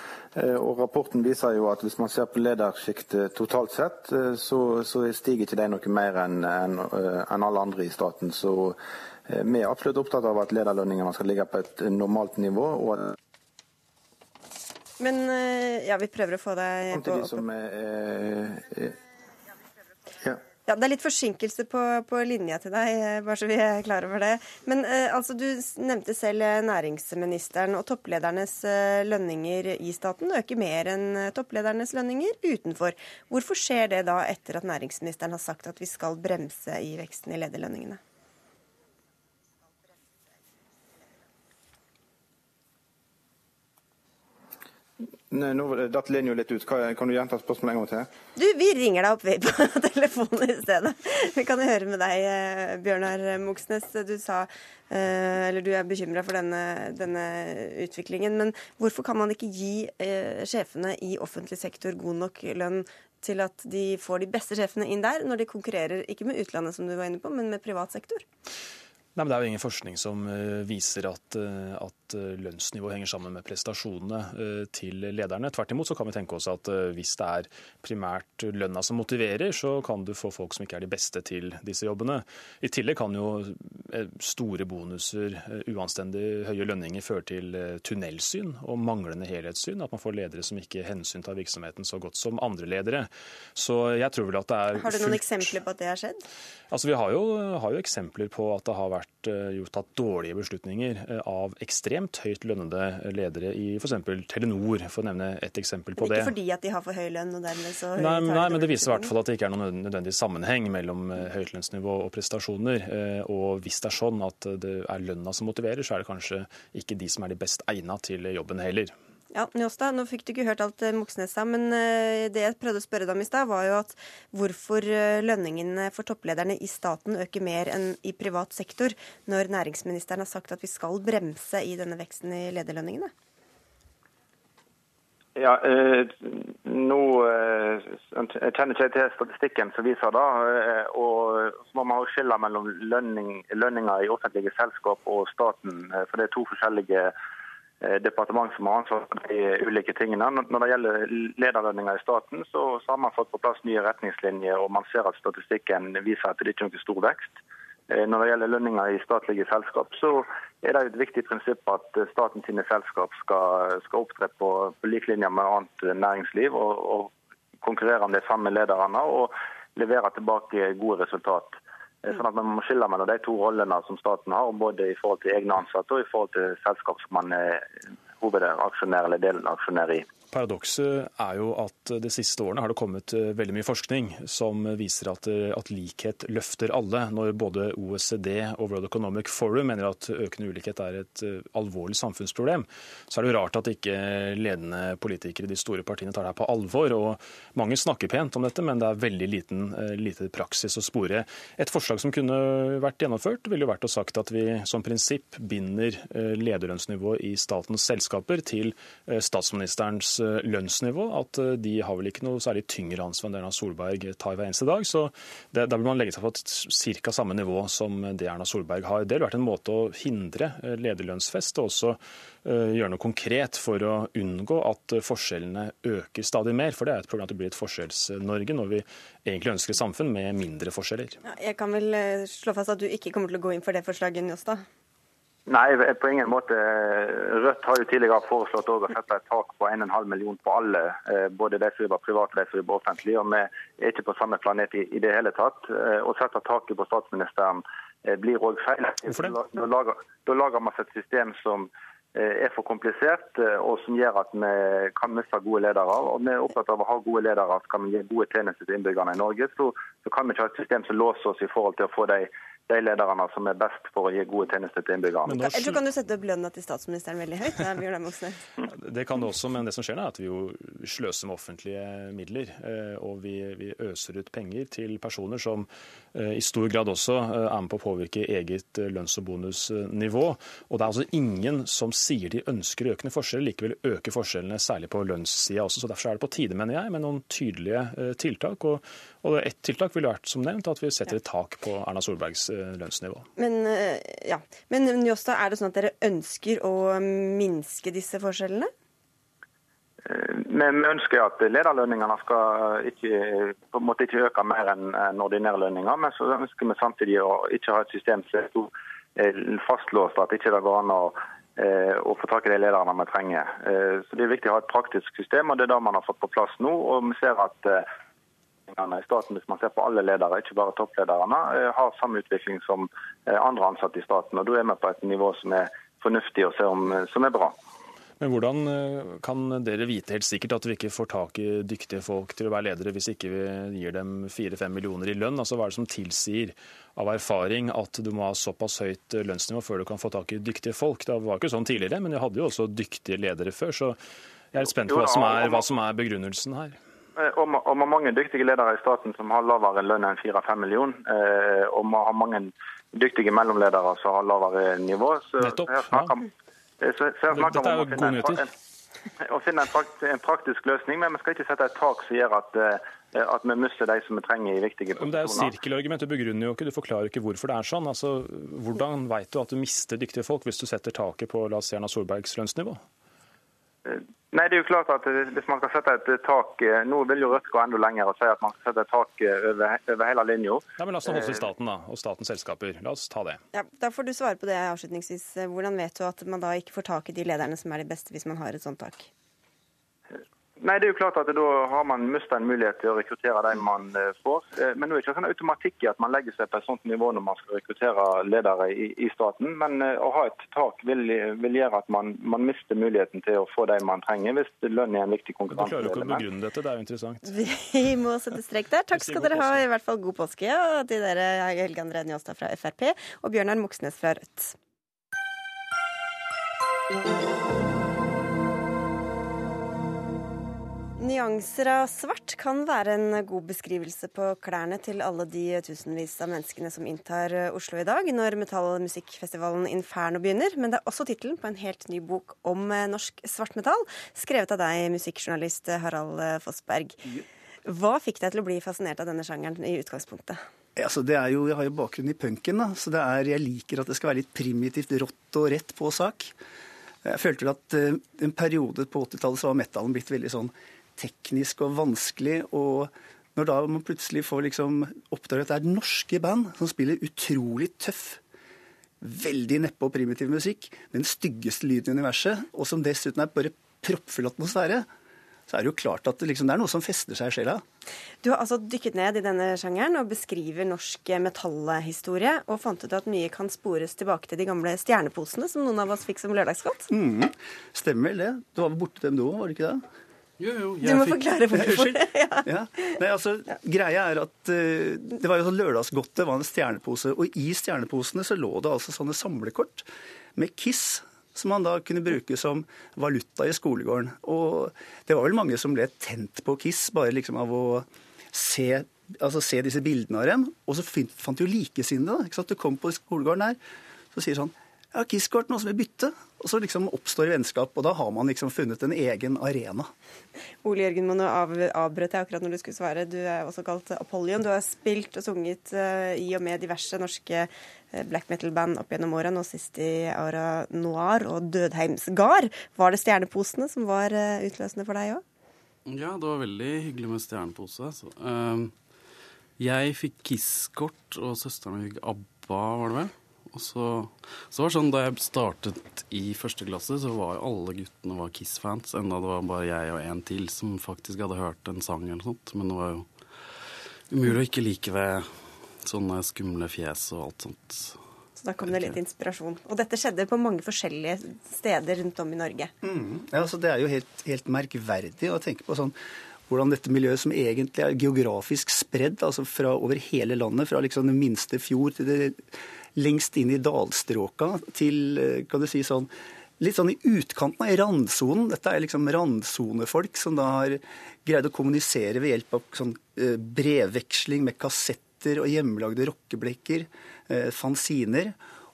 Og rapporten viser jo at hvis man ser på ledersjiktet totalt sett, så, så, stiger ikke de noe mer enn en, en alle andre i staten. Så vi er absolutt opptatt av at lederlønningene skal ligge på et normalt nivå. og at men eh, ja, vi prøver å få deg på de som er, er, ja. Ja, Det er litt forsinkelse på, på, linja til deg, eh, bare så vi er klar over det. Men eh, altså, du nevnte selv eh, næringsministeren, og toppledernes eh, lønninger i staten øker mer enn toppledernes lønninger utenfor. Hvorfor skjer det da etter at næringsministeren har sagt at vi skal bremse i veksten i lederlønningene? Nei, Nå datt linja litt ut. Kan, du gjenta spørsmålet en gang til? Du, vi ringer deg opp på telefonen i stedet. Vi kan høre med deg, eh, Bjørnar Moxnes. Du sa eh, eller du er bekymra for denne, denne, utviklingen. Men hvorfor kan man ikke gi eh, sjefene i offentlig sektor god nok lønn til at de får de beste sjefene inn der, når de konkurrerer ikke med utlandet, som du var inne på, men med privat sektor? Nei, men Det er jo ingen forskning som uh, viser at, uh, at uh, lønnsnivået henger sammen med prestasjonene til lederne. Tvert imot så kan vi tenke oss at hvis det er primært lønna som motiverer, så kan du få folk som ikke er de beste til disse jobbene. I tillegg kan jo store bonuser, uanstendig høye lønninger føre til tunnelsyn og manglende helhetssyn. At man får ledere som ikke hensyntar virksomheten så godt som andre ledere. Så jeg tror vel at det er Har du noen fullt... eksempler på at det har skjedd? Altså, Vi har jo, har jo eksempler på at det har vært vært eh, gjort tatt dårlige beslutninger eh, av ekstremt høyt lønnede ledere i f.eks. Telenor, for å nevne et eksempel på men det. Ikke fordi at de har for høy lønn og dermed så Nei, nei men det viser i hvert fall at det ikke er noen nødvendig sammenheng mellom høytlønnsnivå høyt lønnsnivå og prestasjoner. Og hvis det er sånn at det er lønna som motiverer, så er det kanskje ikke de som er de best egna til jobben heller. Ja, Njåstad, nå fikk du ikke hørt alt eh, Moxnes sa, men eh, det jeg prøvde å spørre deg om i stad, var jo at hvorfor eh, lønningene for topplederne i staten øker mer enn i privat sektor, når næringsministeren har sagt at vi skal bremse i denne veksten i lederlønningene? Ja, eh, nå eh, Jeg kjenner ikke til statistikken som viser det. Eh, og Så må man skille mellom lønning, lønninger i offentlige selskap og staten. For det er to forskjellige departement som har ansvar for de ulike tingene. Når det gjelder lederlønninger i staten, så har man fått på plass nye retningslinjer, og man ser at statistikken viser at det ikke er noen stor vekst. Eh, når det gjelder lønninger i statlige selskap, så er det et viktig prinsipp at staten sine selskap skal, skal opptre på, på lik linje med annet næringsliv og, og konkurrere om de samme lederne og levere tilbake gode resultat. Eh, sånn at Man må skille mellom de to rollene som staten har, både i forhold til egne ansatte og i forhold til selskap som man er hovedaksjonær eller delaksjonær i. Paradokset er jo at de siste årene har det kommet eh, veldig mye forskning som viser at, eh, at, likhet løfter alle. Når både OECD og World Economic Forum mener at økende ulikhet er et eh, alvorlig samfunnsproblem, så er det jo rart at ikke ledende politikere i de store partiene tar det her på alvor. og Mange snakker pent om dette, men det er veldig liten, lite praksis å spore. Et forslag som kunne vært gjennomført, ville jo vært å sagt at vi som prinsipp binder lederlønnsnivået i statens selskaper til statsministerens lønnsnivå at eh, de har vel ikke noe særlig tyngre ansvar enn det Erna Solberg tar hver eneste dag. Så det, Da vil man legge seg på et ca. samme nivå som det Erna Solberg har. Det ville vært en måte å hindre eh, lederlønnsfest og også gjøre noe konkret for å unngå at forskjellene øker stadig mer. For det er et problem at det blir et Forskjells-Norge når vi egentlig ønsker et samfunn med mindre forskjeller. Ja, jeg kan vel slå fast at du ikke kommer til å gå inn for det forslaget, Njåstad? Nei, på ingen måte. Rødt har jo tidligere foreslått å sette et tak på 1,5 million på alle. Eh, både de som jobber privat og de som jobber offentlig. og Vi er ikke på samme planet i, det hele tatt. Eh, å sette taket på statsministeren eh, blir òg feil. Da lager, da lager man et system som er for komplisert, og som gjør at vi kan miste gode ledere. Og Vi er opptatt av å ha gode ledere. Skal vi gi gode tjenester til innbyggerne i Norge, så, så kan vi ikke ha et system som låser oss i forhold til å få de de lederne som er best for å gi gode tjenester til innbyggerne. Eller så kan du sette opp lønna til statsministeren veldig høyt. Det, det kan du også, men det som skjer er at vi jo sløser med offentlige midler. Eh, og vi, vi øser ut penger til personer som eh, i stor grad også eh, er med på å påvirke eget lønns- og bonusnivå. Og det er altså ingen som sier de ønsker økende forskjeller, likevel øker forskjellene, særlig på lønnssida også. Så derfor er det på tide, mener jeg, med noen tydelige tiltak. Og, og ett tiltak ville vært, som nevnt, at vi setter et tak på Erna Solbergs Eh, lønnsnivå. Men, eh, ja. Men Njåstad, er det sånn at dere ønsker å minske disse forskjellene? Eh, vi ønsker at lederlønningene skal ikke, på en måte ikke øke mer enn ordinære lønninger. Men så ønsker vi samtidig å ikke ha et system som er fastlåst, at ikke det går an å, å få tak i de lederne vi trenger. Så Det er viktig å ha et praktisk system, og det er det man har fått på plass nå. og Vi ser at i staten, hvis man ser på alle ledere, ikke bare topplederne, eh, har samme utvikling som eh, andre ansatte i staten. og Da er vi på et nivå som er fornuftig og eh, som er bra. Men hvordan kan dere vite helt sikkert at vi ikke får tak i dyktige folk til å være ledere, hvis ikke vi gir dem fire-fem millioner i lønn? Altså Hva er det som tilsier av erfaring at du må ha såpass høyt lønnsnivå før du kan få tak i dyktige folk? Det var ikke sånn tidligere, men vi hadde jo også dyktige ledere før. så Jeg er spent på hva som er, hva som er begrunnelsen her. Eh, og vi har mange dyktige ledere i staten som har lavere lønn enn 4-5 millioner. Eh, og vi har mange dyktige mellomledere som har lavere nivå. Så Nettopp. her snakker, ja. så, så her snakker Dette er jo gode nyheter. en, å finne en, prakt, en praktisk løsning, men vi skal ikke sette et tak som gjør at, eh, at vi mister de som vi trenger i viktige Men det er jo sirkelargument, du begrunner jo ikke, du forklarer ikke hvorfor det er sånn. Altså, hvordan vet du at du mister dyktige folk hvis du setter taket på la oss si Erna Solbergs lønnsnivå? Nei, det er jo klart at eh, Hvis man skal sette et tak eh, Nå vil jo Rødt gå enda lenger og si at man skal sette et tak eh, over, over hele linja. Ja, men La oss nå holde oss til staten da, og statens selskaper. La oss ta det. Ja, da får du svare på det avslutningsvis. Hvordan vet du at man da ikke får tak i de lederne som er de beste, hvis man har et sånt tak? Nei, det er jo klart at Da har man mista en mulighet til å rekruttere de man eh, får. Eh, Men nå er det ikke sånn automatikk i at man legger seg på et sånt nivå når man skal rekruttere ledere i, i staten. Men eh, å ha et tak vil, vil gjøre at man, man mister muligheten til å få de man trenger, hvis lønn er en viktig konkurranse. Du klarer jo ikke å begrunne dette, det er jo interessant. Vi må sette strek der. Takk skal dere ha, i hvert fall god påske ja, til dere, Helge André Njåstad fra Frp og Bjørnar Moxnes fra Rødt. Nyanser av svart kan være en god beskrivelse på klærne til alle de tusenvis av menneskene som inntar Oslo i dag, når metallmusikkfestivalen Inferno begynner. Men det er også tittelen på en helt ny bok om norsk svartmetall, skrevet av deg, musikkjournalist Harald Fossberg. Hva fikk deg til å bli fascinert av denne sjangeren i utgangspunktet? Altså, det er jo, jeg har jo bakgrunn i punken, da, så er, jeg liker at det skal være litt primitivt rått og rett på sak. Jeg følte at uh, en periode på 80-tallet så var metallen blitt veldig sånn teknisk og vanskelig. Og når da man plutselig får liksom oppdager at det er norske band som spiller utrolig tøff, veldig neppe og primitiv musikk, den styggeste lyden i universet, og som dessuten er bare proppfull atmosfære, så er det jo klart at det, liksom, det er noe som fester seg i sjela. Du har altså dykket ned i denne sjangeren og beskriver norsk metallhistorie, og fant ut at mye kan spores tilbake til de gamle stjerneposene som noen av oss fikk som lørdagsgodt. Mm. Stemmer vel det? Du var vel borti dem da, var det ikke det? Jo, jo, Du må forklare hvorfor. ja. Ja. Nei, altså, Greia er at uh, det var jo sånn lørdagsgodte var en stjernepose, og i stjerneposene så lå det altså sånne samlekort med Kiss. Som man da kunne bruke som valuta i skolegården. Og det var vel mange som ble tent på Kiss bare liksom av å se, altså se disse bildene av dem. Og så fant, fant de jo likesinnede. Du kom på skolegården der, så sier sånn ja, Kiss-kort, noen som vil bytte. Og så liksom oppstår vennskap, og da har man liksom funnet en egen arena. Ole Jørgen, må nå av, avbrøt jeg akkurat når du skulle svare. Du er også kalt Apollyon. Du har spilt og sunget uh, i og med diverse norske uh, black metal-band opp gjennom åra, nå sist i Aura Noir og Dødheims Gard. Var det stjerneposene som var uh, utløsende for deg òg? Ja, det var veldig hyggelig med stjernepose. Så. Um, jeg fikk Kiss-kort, og søsteren min fikk ABBA, var det vel. Og så, så var det sånn, Da jeg startet i første klasse, så var jo alle guttene var Kiss-fans. Enda det var bare jeg og en til som faktisk hadde hørt en sang eller noe sånt. Men det var jo umulig å ikke like ved sånne skumle fjes og alt sånt. Så da kom det litt inspirasjon. Og dette skjedde på mange forskjellige steder rundt om i Norge. Mm. Ja, altså, det er jo helt, helt merkverdig å tenke på sånn hvordan dette miljøet, som egentlig er geografisk spredd altså fra over hele landet, fra liksom den minste fjord til det lengst inn i dalstråka, til kan du si sånn litt sånn i utkanten av randsonen. Dette er liksom randsonefolk som da har greid å kommunisere ved hjelp av sånn brevveksling med kassetter og hjemmelagde rockeblekker, fanziner.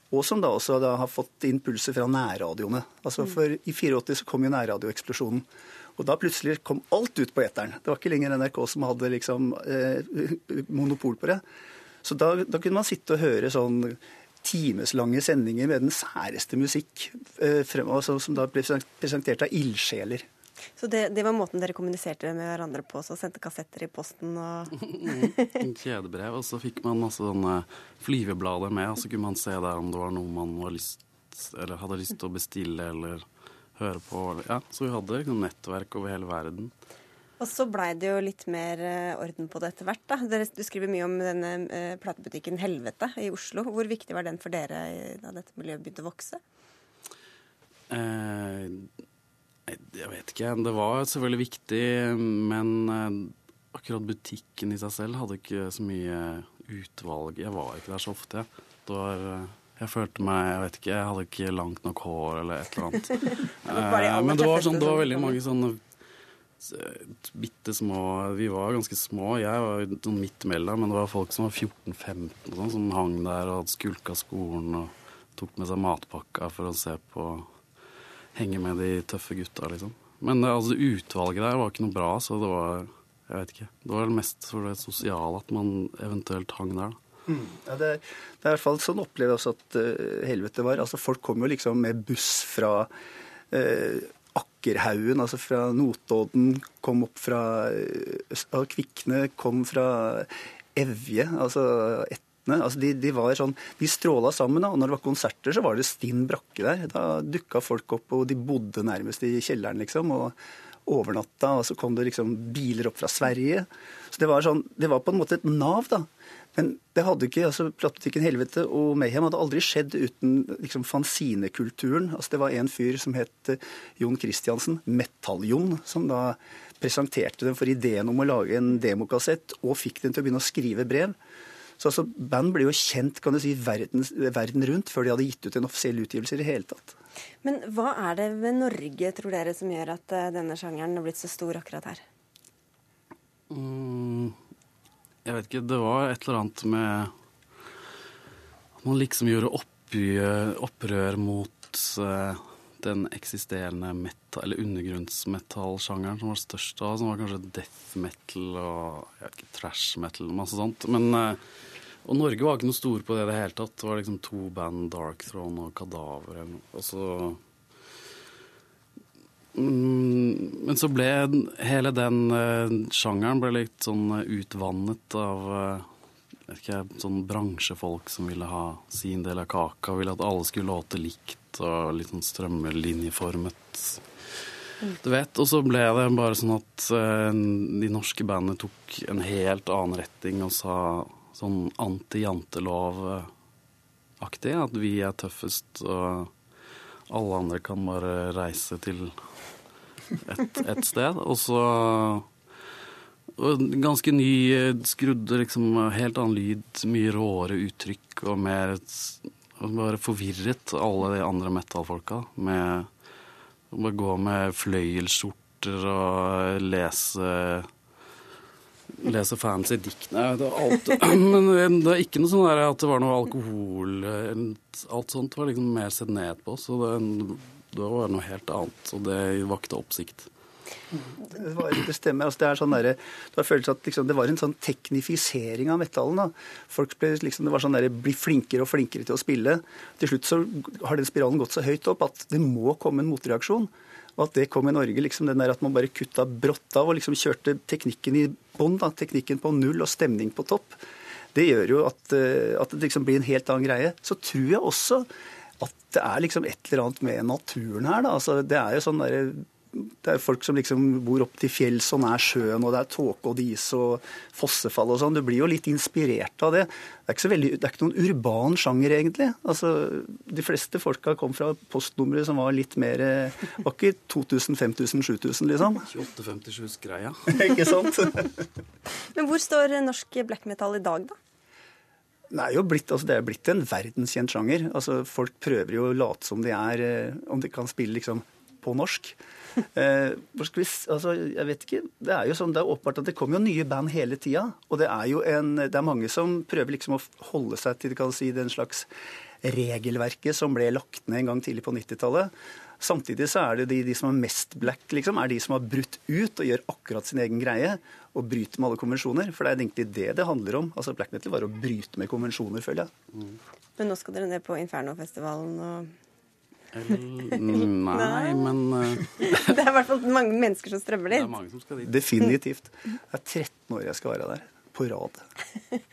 Og som da også da har fått impulser fra nærradioene. Altså for I 84 så kom jo nærradioeksplosjonen. Og da plutselig kom alt ut på eteren. Det var ikke lenger NRK som hadde liksom eh, monopol på det. Så da, da, kunne man sitte og høre sånn timeslange sendinger med den særeste musikk, eh, frem, altså, som da ble presentert av ildsjeler. Så det, det, var måten dere kommuniserte med hverandre på, så sendte kassetter i posten og mm, Kjedebrev. Og så fikk man masse sånne flyveblader med, og så kunne man se der om det var noe man lyst, hadde lyst til å bestille eller høre på. Ja, så vi hadde liksom nettverk over hele verden. Og så blei det jo litt mer orden på det etter hvert. da. Du skriver mye om denne eh, platebutikken Helvete i Oslo. Hvor viktig var den for dere da dette miljøet begynte å vokse? Eh, jeg vet ikke. Det var selvfølgelig viktig, men eh, akkurat butikken i seg selv hadde ikke så mye utvalg. Jeg var ikke der så ofte. Det var Jeg følte meg Jeg vet ikke, jeg hadde ikke langt nok hår eller et eller annet. Eh, Men det var, sånn, det var veldig mange sånne bitte små Vi var ganske små. Jeg var sånn midt imellom, men det var folk som var 14-15 sånn, som hang der og hadde skulka skolen og tok med seg matpakka for å se på Henge med de tøffe gutta, liksom. Men altså, utvalget der var ikke noe bra, så det var Jeg vet ikke. Det var mest for det sosiale at man eventuelt hang der, da. Mm. Ja, det, er, det er i hvert fall sånn opplever jeg også at uh, helvete var. Altså Folk kom jo liksom med buss fra uh, Akkerhaugen, altså fra Notodden, kom opp fra uh, Kvikne, kom fra Evje, altså Etne. Altså de, de var sånn, de stråla sammen, da, og når det var konserter, så var det stinn brakke der. Da dukka folk opp, og de bodde nærmest i kjelleren, liksom. og overnatta, og så kom det liksom biler opp fra Sverige. Så det var, sånn, det var på en måte et nav, da. Men det hadde ikke, altså Platebutikken Helvete og Mayhem hadde aldri skjedd uten liksom fanzinekulturen. Altså Det var en fyr som het eh, Jon Christiansen, Metall-Jon, som da presenterte dem for ideen om å lage en demokassett, og fikk dem til å begynne å skrive brev. Så altså, Band ble jo kjent kan du si, verden, verden rundt før de hadde gitt ut en offisiell utgivelse i det hele tatt. Men hva er det ved Norge, tror dere, som gjør at eh, denne sjangeren har blitt så stor akkurat her? Mm, jeg vet ikke, det var et eller annet med at man liksom gjorde opprør mot eh, den eksisterende metal, eller undergrunnsmetallsjangeren som var størst da, som var kanskje death metal og jeg vet ikke, trash metal og masse sånt. Men, eh, og Norge var ikke noe store på det i det hele tatt. Det var liksom to band, Dark Throne og Kadaver. Og så Men så ble hele den eh, sjangeren ble litt sånn eh, utvannet av eh, ikke, sånn bransjefolk som ville ha sin del av kaka, ville at alle skulle låte likt og litt sånn strømmelinjeformet. Du vet, Og så ble det bare sånn at de norske bandene tok en helt annen retting og sa sånn anti-jantelov-aktig. At vi er tøffest, og alle andre kan bare reise til et, et sted. Og så Ganske ny, skrudde liksom helt annen lyd, mye råere uttrykk og mer Bare forvirret alle de andre metal-folka med å gå med fløyelsskjorter og lese Lese fancy dikt Nei, det var alt Men det er ikke noe sånn der at det var noe alkohol Alt sånt var liksom mer sett ned på, så det, det var noe helt annet. Og det vakte oppsikt. Det, var, det stemmer. Altså, det, er sånn der, det, var at liksom, det var en sånn teknifisering av metallen. Da. Folk ble, liksom, det var sånn der, bli flinkere og flinkere til å spille. Til slutt så har den spiralen gått så høyt opp at det må komme en motreaksjon. Og at det kom i Norge, liksom den der at man bare kutta brått av og liksom kjørte teknikken i bånn. Teknikken på null og stemning på topp. Det gjør jo at, eh, at det liksom blir en helt annen greie. Så tror jeg også at det er liksom et eller annet med naturen her. Da. Altså, det er jo sånn der, det er folk som liksom bor opp til fjells og nær sjøen, og det er tåke og dis og fossefall og sånn. Du blir jo litt inspirert av det. Det er ikke, så veldig, det er ikke noen urban sjanger, egentlig. Altså, de fleste folka kom fra postnumre som var litt mer Var ikke 2000, 5000, 7000, liksom. 2857-greia. ikke sant? Men hvor står norsk black metal i dag, da? Det er jo blitt, altså det er blitt en verdenskjent sjanger. Altså Folk prøver jo å late som de er eh, Om de kan spille liksom på norsk. Eh, vi, altså, jeg vet ikke. Det er jo sånn, det er åpenbart at det kommer jo nye band hele tida. Og det er jo en, det er mange som prøver liksom å holde seg til kan si, den slags regelverket som ble lagt ned en gang tidlig på 90-tallet. Samtidig så er det de, de, som er mest black, liksom, er de som har brutt ut og gjør akkurat sin egen greie. Og bryter med alle konvensjoner. For det er egentlig det det handler om. Altså Black metal var å bryte med konvensjoner, føler jeg. Mm. Men nå skal dere ned på Inferno-festivalen og Nei, men uh... Det er i hvert fall mange mennesker som strømmer dit. Det er mange som skal dit. Definitivt. Det er 13 år jeg skal være der. På rad.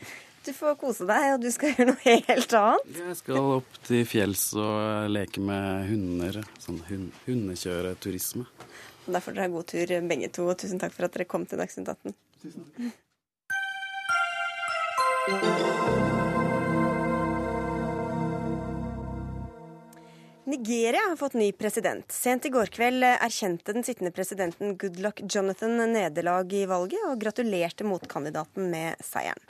Du får kose deg, og du skal gjøre noe helt annet. Jeg skal opp til fjells og leke med hunder. Sånn hund, hundekjøreturisme. Da får dere ha god tur begge to, og tusen takk for at dere kom til Dagsnytt 18. Nigeria har fått ny president. Sent i går kveld erkjente den sittende presidenten Goodluck Jonathan nederlag i valget, og gratulerte motkandidaten med seieren.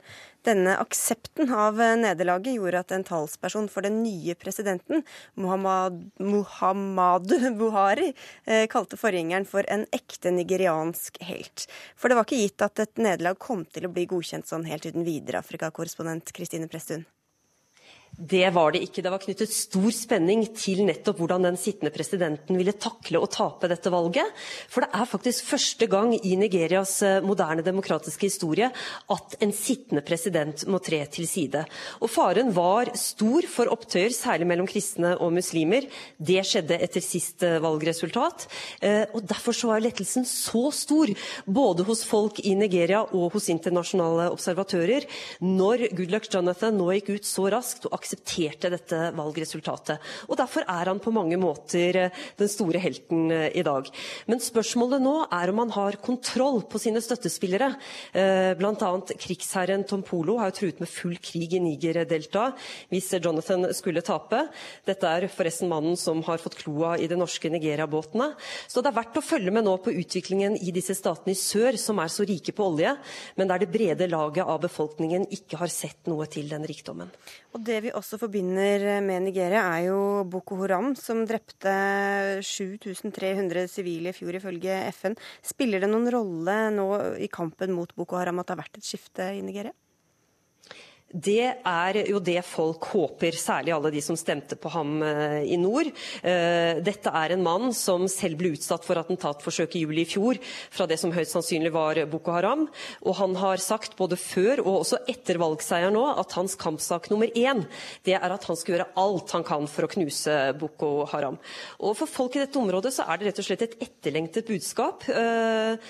Denne aksepten av nederlaget gjorde at en talsperson for den nye presidenten, Muhammad, Muhammadu Buhari, eh, kalte forgjengeren for en ekte nigeriansk helt. For det var ikke gitt at et nederlag kom til å bli godkjent sånn helt uten videre, Afrikakorrespondent Kristine Presttun. Det var det ikke. Det var knyttet stor spenning til nettopp hvordan den sittende presidenten ville takle å tape dette valget. For det er faktisk første gang i Nigerias eh, moderne demokratiske historie at en sittende president må tre til side. Og faren var stor for opptøyer, særlig mellom kristne og muslimer. Det skjedde etter sist eh, valgresultat. Eh, og derfor så var lettelsen så stor, både hos folk i Nigeria og hos internasjonale observatører, når Goodluck Jonathan nå gikk ut så raskt og aksepterte dette valgresultatet. Og Derfor er han på mange måter eh, den store helten eh, i dag. Men spørsmålet nå er om han har kontroll på sine støttespillere. Eh, Bl.a. krigsherren Tom Polo har jo truet med full krig i Niger-deltaet hvis Jonathan skulle tape. Dette er forresten mannen som har fått kloa i de norske Nigeria-båtene. Så det er verdt å følge med nå på utviklingen i disse statene i sør, som er så rike på olje, men der det brede laget av befolkningen ikke har sett noe til den rikdommen. Og Det vi også forbinder med Nigeria, er jo Boko Haram, som drepte 7300 sivile i fjor, ifølge FN. Spiller det noen rolle nå i kampen mot Boko Haram at det har vært et skifte i Nigeria? Det er jo det folk håper, særlig alle de som stemte på ham eh, i nord. Eh, dette er en mann som selv ble utsatt for attentatforsøk i juli i fjor fra det som høyst sannsynlig var Boko Haram. Og han har sagt både før og også etter valgseier nå at hans kampsak nummer én det er at han skal gjøre alt han kan for å knuse Boko Haram. Og for folk i dette området så er det rett og slett et etterlengtet budskap. Eh,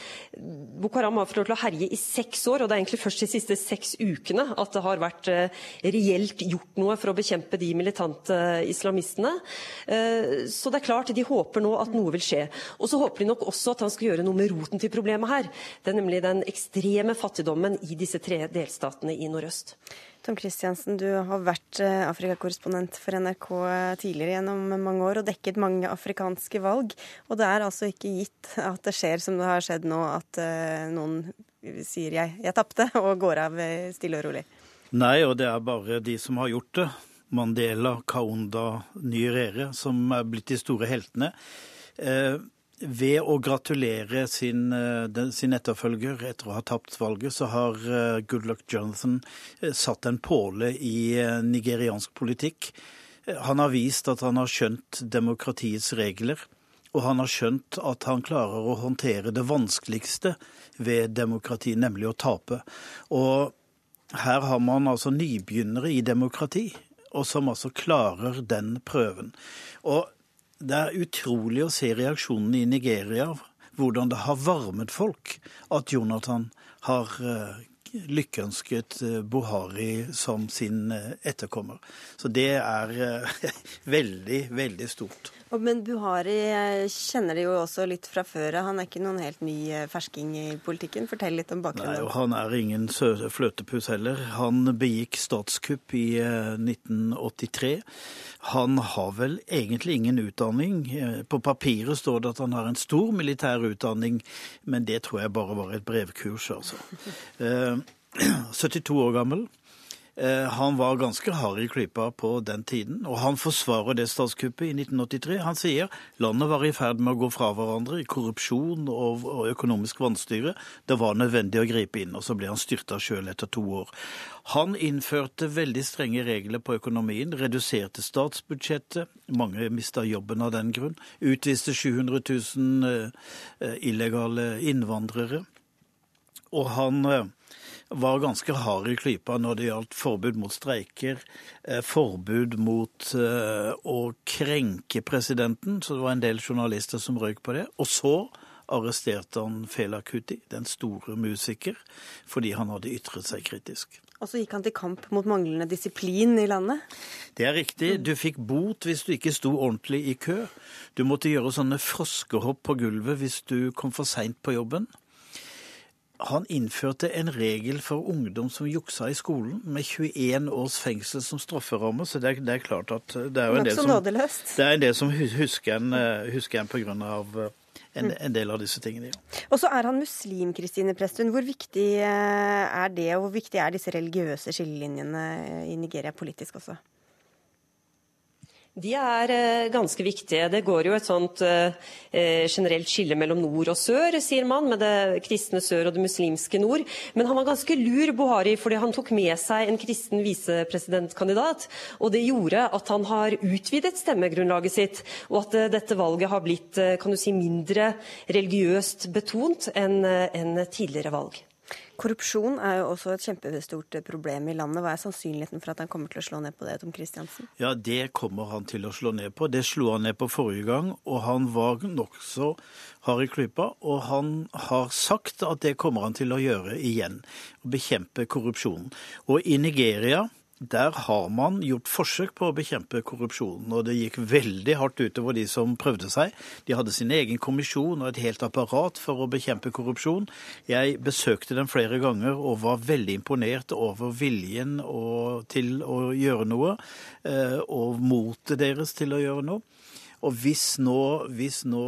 Boko Haram har fått lov til å herje i seks år, og det er egentlig først de siste seks ukene at det har vært vært eh, reelt gjort noe for å bekjempe de militante islamistene. Eh, så det er klart, de håper nå at noe vil skje. Og så håper de nok også at han skal gjøre noe med roten til problemet her. Det er nemlig den ekstreme fattigdommen i disse tre delstatene i nordøst. Tom Kristiansen, du har vært eh, Afrikakorrespondent for NRK tidligere gjennom mange år og dekket mange afrikanske valg. Og det er altså ikke gitt at det skjer som det har skjedd nå, at noen sier jeg, jeg tapte, og går av stille og rolig. Nei, og det er bare de som har gjort det. Mandela, Kaunda, Nyerere, som er blitt de store heltene. Eh, ved å gratulere sin, eh, sin, etterfølger etter å ha tapt valget, så har eh, Goodluck Jonathan eh, satt en påle i nigeriansk politikk. Han har vist at han har skjønt demokratiets regler, og han har skjønt at han klarer å håndtere det vanskeligste ved demokrati, nemlig å tape. Og her har man altså nybegynnere i demokrati, og som altså klarer den prøven. Og det er utrolig å se reaksjonene i Nigeria, hvordan det har varmet folk at Jonathan har lykkeønsket eh, Buhari som sin eh, etterkommer. Så det er veldig, veldig stort. Men Buhari kjenner det jo også litt fra før Han er ikke noen helt ny eh, fersking i politikken. Fortell litt om bakgrunnen. Nei, Han er ingen fløtepus heller. Han begikk statskupp i 1983. Eh, han har vel egentlig ingen utdanning. Eh, på papiret står det at han har en stor militær utdanning, men det tror jeg bare var et brevkurs, altså. 72 år gammel. Eh, han var ganske hard i klypa på den tiden, og han forsvarer det statskuppet i 1983. Han sier landet var i ferd med å gå fra hverandre i korrupsjon og, økonomisk vanstyre. Det var nødvendig å gripe inn, og så ble han styrta sjøl etter to år. Han innførte veldig strenge regler på økonomien, reduserte statsbudsjettet, mange mista jobben av den grunn, utviste 700 000 eh, illegale innvandrere. Og han eh, var ganske hard i klypa når det gjaldt forbud mot streiker, eh, forbud mot eh, å krenke presidenten, så det var en del journalister som røyk på det. Og så arresterte han Fela Kuti, den store musiker, fordi han hadde ytret seg kritisk. Og så gikk han til kamp mot manglende disiplin i landet? Det er riktig. Du fikk bot hvis du ikke sto ordentlig i kø. Du måtte gjøre sånne froskehopp på gulvet hvis du kom for seint på jobben. Han innførte en regel for ungdom som juksa i skolen, med 21 års fengsel som strafferamme. Så det er, det er klart at det er jo en del som, det er en del som husker en, eh, husker en pga. En, en, del av disse tingene. Ja. Og så er han muslim, Kristine Presttun. Hvor viktig eh, er det, og hvor viktig er disse religiøse skillelinjene i Nigeria politisk også? De er eh, ganske viktige. Det går jo et sånt eh, eh, generelt skille mellom nord og sør, sier man, med det kristne sør og det muslimske nord. Men han var ganske lur, Buhari, fordi han tok med seg en kristen visepresidentkandidat. Og det gjorde at han har utvidet stemmegrunnlaget sitt, og at dette valget har blitt kan du si, mindre religiøst betont enn en tidligere valg. Korrupsjon er jo også et kjempestort problem i landet. Hva er sannsynligheten for at han kommer til å slå ned på det, Tom Kristiansen? Ja, det kommer han til å slå ned på. Det slo han ned på forrige gang, og han var nokså hard i klypa. Og han har sagt at det kommer han til å gjøre igjen. Bekjempe korrupsjonen. Og i Nigeria der har man gjort forsøk på å bekjempe korrupsjonen, og det gikk veldig hardt utover de som prøvde seg. De hadde sin egen kommisjon og et helt apparat for å bekjempe korrupsjon. Jeg besøkte dem flere ganger og var veldig imponert over viljen til å gjøre noe, eh, og motet deres til å gjøre noe. Og hvis nå, hvis nå,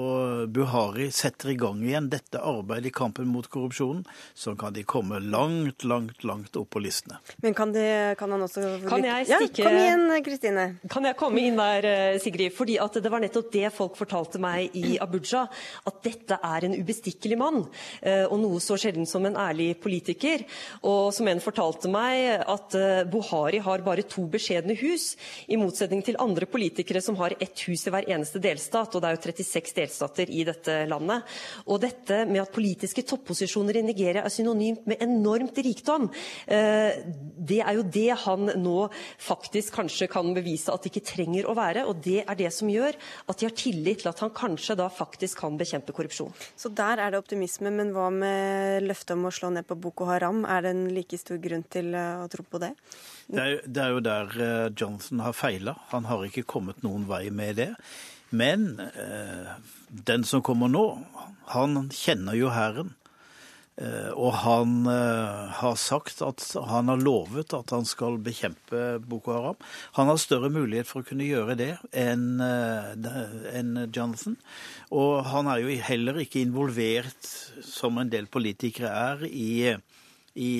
Buhari setter i gang igjen dette arbeidet i kampen mot korrupsjonen, så kan de komme langt, langt, langt opp på listene. Men kan, de, kan han også Kan jeg stikke ja, Kom igjen, Kristine. Kan jeg komme inn der, eh, Sigrid? Fordi at det var nettopp det folk fortalte meg i Abuja. At dette er en ubestikkelig mann. Eh, og noe så sjelden som en ærlig politiker. Og som en fortalte meg, at eh, Buhari har bare to beskjedne hus, i motsetning til andre politikere som har ett hus i hver eneste eneste delstat, og det er jo 36 delstater i dette landet. Og dette med at politiske topposisjoner i Nigeria er synonymt med enormt rikdom, eh, det er jo det han nå faktisk kanskje kan bevise at det ikke trenger å være. Og det er det som gjør at de har tillit til at han kanskje da faktisk kan bekjempe korrupsjon. Så der er det optimisme, men hva med løftet om å slå ned på Boko Haram? Er det en like stor grunn til eh, å tro på det? Det er, det er jo der eh, Johnson har feila. Han har ikke kommet noen vei med det. Men eh, den som kommer nå, han kjenner jo Hæren. Eh, og han eh, har sagt at han har lovet at han skal bekjempe Boko Haram. Han har større mulighet for å kunne gjøre det enn eh, en Jonathan. Og han er jo heller ikke involvert, som en del politikere er, i, i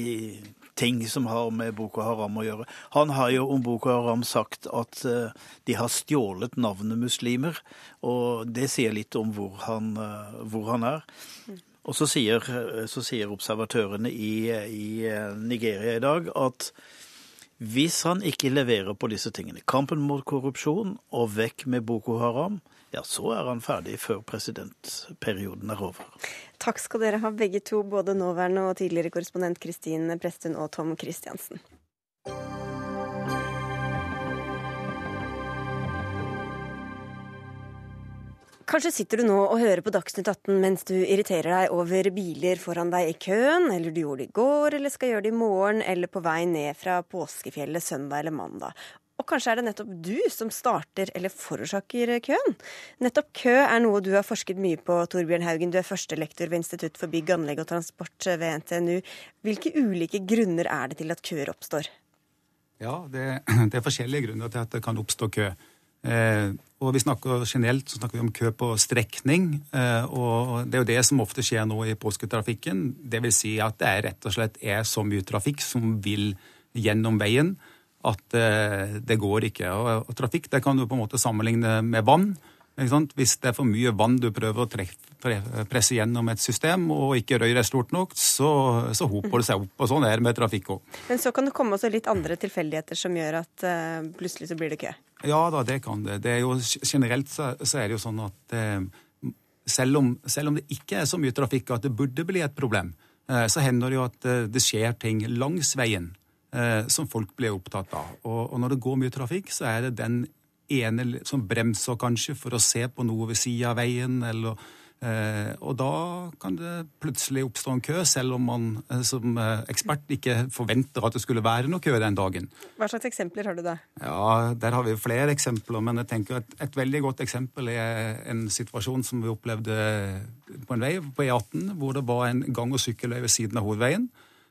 ting som har med Boko Haram å gjøre. Han har jo om Boko Haram sagt at uh, de har stjålet navnet muslimer, og det sier litt om hvor han, uh, hvor han er. Og så sier, så sier observatørene i, i, Nigeria i dag at hvis han ikke leverer på disse tingene, kampen mot korrupsjon og vekk med Boko Haram, ja, så er han ferdig før presidentperioden er over. Takk skal dere ha begge to, både nåværende og tidligere korrespondent Kristin Prestun og Tom Christiansen. Kanskje sitter du nå og hører på Dagsnytt 18 mens du irriterer deg over biler foran deg i køen, eller du gjorde det i går, eller skal gjøre det i morgen, eller på vei ned fra påskefjellet søndag eller mandag. Og kanskje er det nettopp du som starter eller forårsaker køen? Nettopp kø er noe du har forsket mye på, Torbjørn Haugen. Du er førstelektor ved Institutt for bygg, anlegg og transport ved NTNU. Hvilke ulike grunner er det til at køer oppstår? Ja, det, det er forskjellige grunner til at det kan oppstå kø. Eh, og vi snakker Generelt så snakker vi om kø på strekning, eh, og det er jo det som ofte skjer nå i påsketrafikken. Vil si at det er rett og slett er så mye trafikk som vil gjennom veien at eh, det går ikke. Og, trafikk det kan du på en måte sammenligne med vann. Hvis det er for mye vann du prøver å presse gjennom et system, og ikke røret er stort nok, så, så, hoper det seg opp. Og sånn er det med trafikk òg. Men så kan det komme også litt andre tilfeldigheter som gjør at uh, plutselig så blir det kø? Ja da, det kan det. det er jo, generelt så, så, er det jo sånn at uh, selv, om, selv, om, det ikke er så mye trafikk at det burde bli et problem, uh, så hender det jo at det skjer ting langs veien som folk blir opptatt av. Og, når det går mye trafikk, så er det den ene som bremser kanskje for å se på noe ved sida av veien, eller Eh, og da kan det plutselig oppstå en kø, selv om man eh, som eh, ekspert ikke forventer at det skulle være noe kø den dagen. Hva slags eksempler har du da? Ja, Der har vi flere eksempler, men jeg tenker at et veldig godt eksempel er en situasjon som vi opplevde på en vei på E18, hvor det var en gang- og sykkelvei ved siden av hovedveien.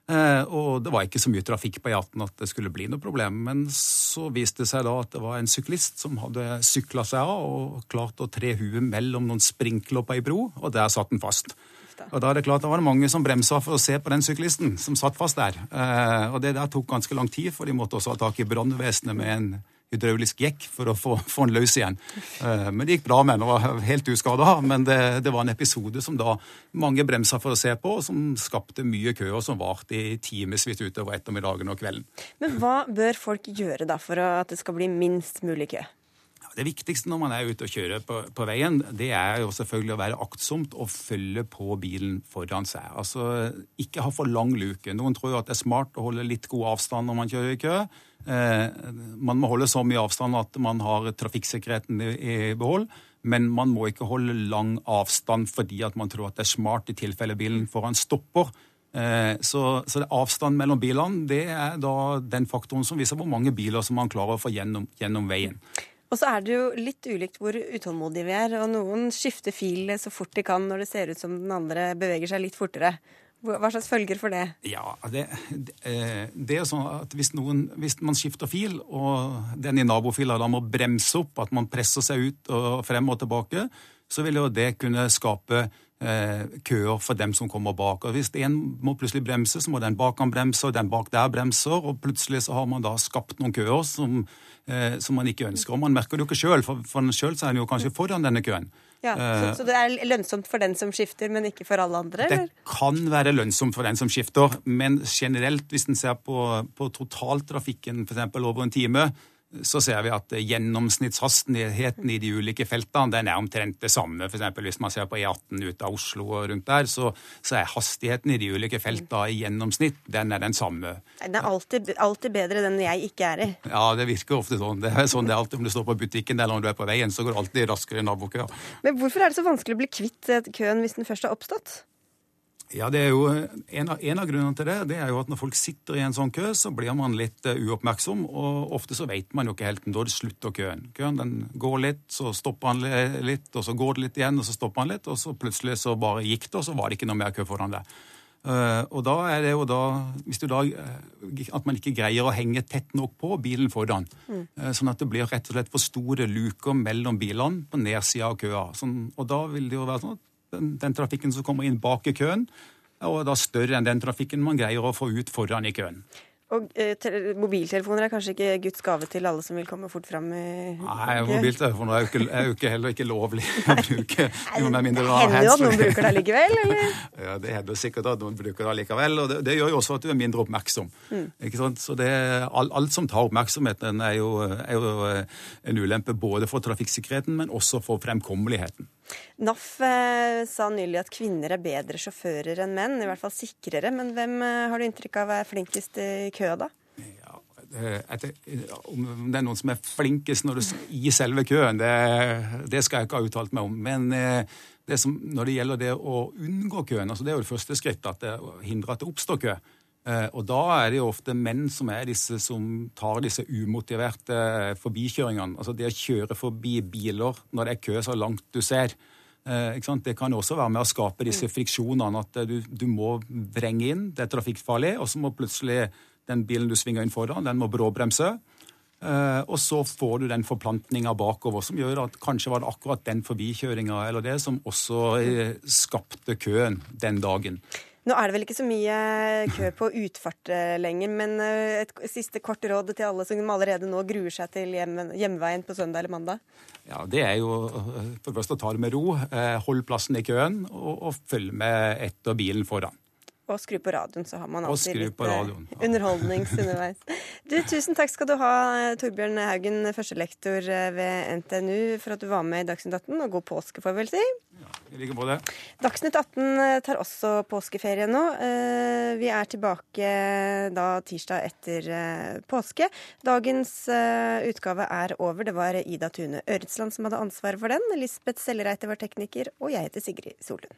Eh, og det var ikke så mye trafikk på E18 at det skulle bli noe problem. Men så viste det seg da at det var en syklist som hadde sykla seg av og klart å tre huet mellom noen sprinkler på ei bro, og der satt den fast. Og da er det klart det var det mange som bremsa for å se på den syklisten som satt fast der. Eh, og det der tok ganske lang tid, for de måtte også ha tak i brannvesenet med en hydraulisk jekk for å få, få den løs igjen. Eh, men det gikk bra med den, var helt uskada. Men det, det, var en episode som da mange bremsa for å se på, og som skapte mye kø, og som varte i timevis utover ettermiddagen og kvelden. Men hva bør folk gjøre da for at det skal bli minst mulig kø? Det viktigste når man er ute og kjører på, på, veien, det er jo selvfølgelig å være aktsomt og følge på bilen foran seg. Altså ikke ha for lang luke. Noen tror jo at det er smart å holde litt god avstand når man kjører i kø. Eh, man må holde så mye avstand at man har trafikksikkerheten i behold. Men man må ikke holde lang avstand fordi at man tror at det er smart i tilfelle bilen foran stopper. Eh, så, så avstand mellom bilene det er da den faktoren som viser hvor mange biler som man klarer å få gjennom, gjennom veien. Og så er det jo litt ulikt hvor utålmodige vi er. Og noen skifter fil så fort de kan når det ser ut som den andre beveger seg litt fortere. Hva slags følger for det? Ja, Det, eh, det er sånn at hvis, noen, hvis, man skifter fil, og den i nabofila da må bremse opp, at man presser seg ut og frem og tilbake, så vil jo det kunne skape køer for dem som kommer bak. Og Hvis en må plutselig bremse, så må den bak han bremse, og den bak der bremser, og plutselig så har man da skapt noen køer som, eh, som man ikke ønsker. Og man merker det jo ikke sjøl, for, for sjøl er en jo kanskje foran denne køen. Ja, så, eh, så, det er lønnsomt for den som skifter, men ikke for alle andre? Eller? Det kan være lønnsomt for den som skifter, men generelt, hvis en ser på, på totaltrafikken f.eks. over en time, så ser vi at gjennomsnittshastigheten i de ulike feltene den er omtrent det samme. For hvis man ser på E18 ut av Oslo og rundt der, så, så, er hastigheten i de ulike feltene i gjennomsnitt den er den samme. Den er alltid, alltid bedre den jeg ikke er i. Ja, det virker ofte sånn. Det er sånn det er alltid om du står på butikken eller om du er på veien, så går det alltid raskere enn nabokøa. Men hvorfor er det så vanskelig å bli kvitt køen hvis den først har oppstått? Ja, det er jo en av, en av, grunnene til det det er jo at når folk sitter i en sånn kø, så blir man litt uh, uoppmerksom, og ofte så vet man jo ikke helt når det slutter køen. Køen den går litt, så stopper han litt, og så går det litt igjen, og så stopper han litt, og så plutselig så bare gikk det, og så var det ikke noe mer kø foran deg. Uh, og da er det jo da Hvis du da At man ikke greier å henge tett nok på bilen foran. Mm. Uh, sånn at det blir rett og slett for store luker mellom bilene på nedsida av køa. Sånn, og da vil det jo være sånn at den, den trafikken som kommer inn bak i køen, og da større enn den trafikken man greier å få ut foran i køen. Og eh, Mobiltelefoner er kanskje ikke Guds gave til alle som vil komme fort fram? i Nei, mobiltelefoner er jo, ikke, er jo ikke, heller ikke lovlig å bruke. Mindre det hender jo at noen bruker det likevel? eller? Ja, Det hender sikkert at noen bruker det likevel, og det, det, gjør jo også at du er mindre oppmerksom. Mm. Ikke sant? Så det, alt, alt som tar oppmerksomheten, er jo, er jo eh, en ulempe både for trafikksikkerheten, men også for fremkommeligheten. NAF eh, sa nylig at kvinner er bedre sjåfører enn menn, i hvert fall sikrere. Men hvem eh, har du inntrykk av er flinkest i køa, da? Etter, om det er noen som er flinkest når du, i selve køen, det, det, skal jeg ikke ha uttalt meg om. Men eh, det som, når det gjelder det å unngå køen, altså det er jo det første skrittet, at det hindrer at det oppstår kø. Og da er det jo ofte menn som er disse som tar disse umotiverte forbikjøringene. Altså det å kjøre forbi biler når det er kø så langt du ser. Det kan også være med å skape disse friksjonene. At du, du må vrenge inn, det er trafikkfarlig, og så må plutselig den bilen du svinger inn foran, den må bråbremse. Og så får du den forplantninga bakover som gjør at kanskje var det akkurat den forbikjøringa eller det som også skapte køen den dagen. Nå er det vel ikke så mye kø på utfart eh, lenger, men eh, et siste kort råd til alle som allerede nå gruer seg til hjem, hjemveien på søndag eller mandag? Ja, Det er jo for det første å ta det med ro. Hold plassen i køen, og, og følg med etter bilen foran. Og skru på radioen, så har man alltid litt på eh, underholdnings underveis. Du, tusen takk skal du ha, Torbjørn Haugen, førstelektor eh, ved NTNU, for at du var med i Dagsnytt 18, og god påske, får vi vel si. I like det. Dagsnytt 18 tar også påskeferie nå. Eh, Vi er tilbake da tirsdag etter eh, påske. Dagens eh, utgave er over. Det var Ida Tune Øretsland som hadde ansvaret for den. Lisbeth Sellereite var tekniker, og jeg heter Sigrid Solund.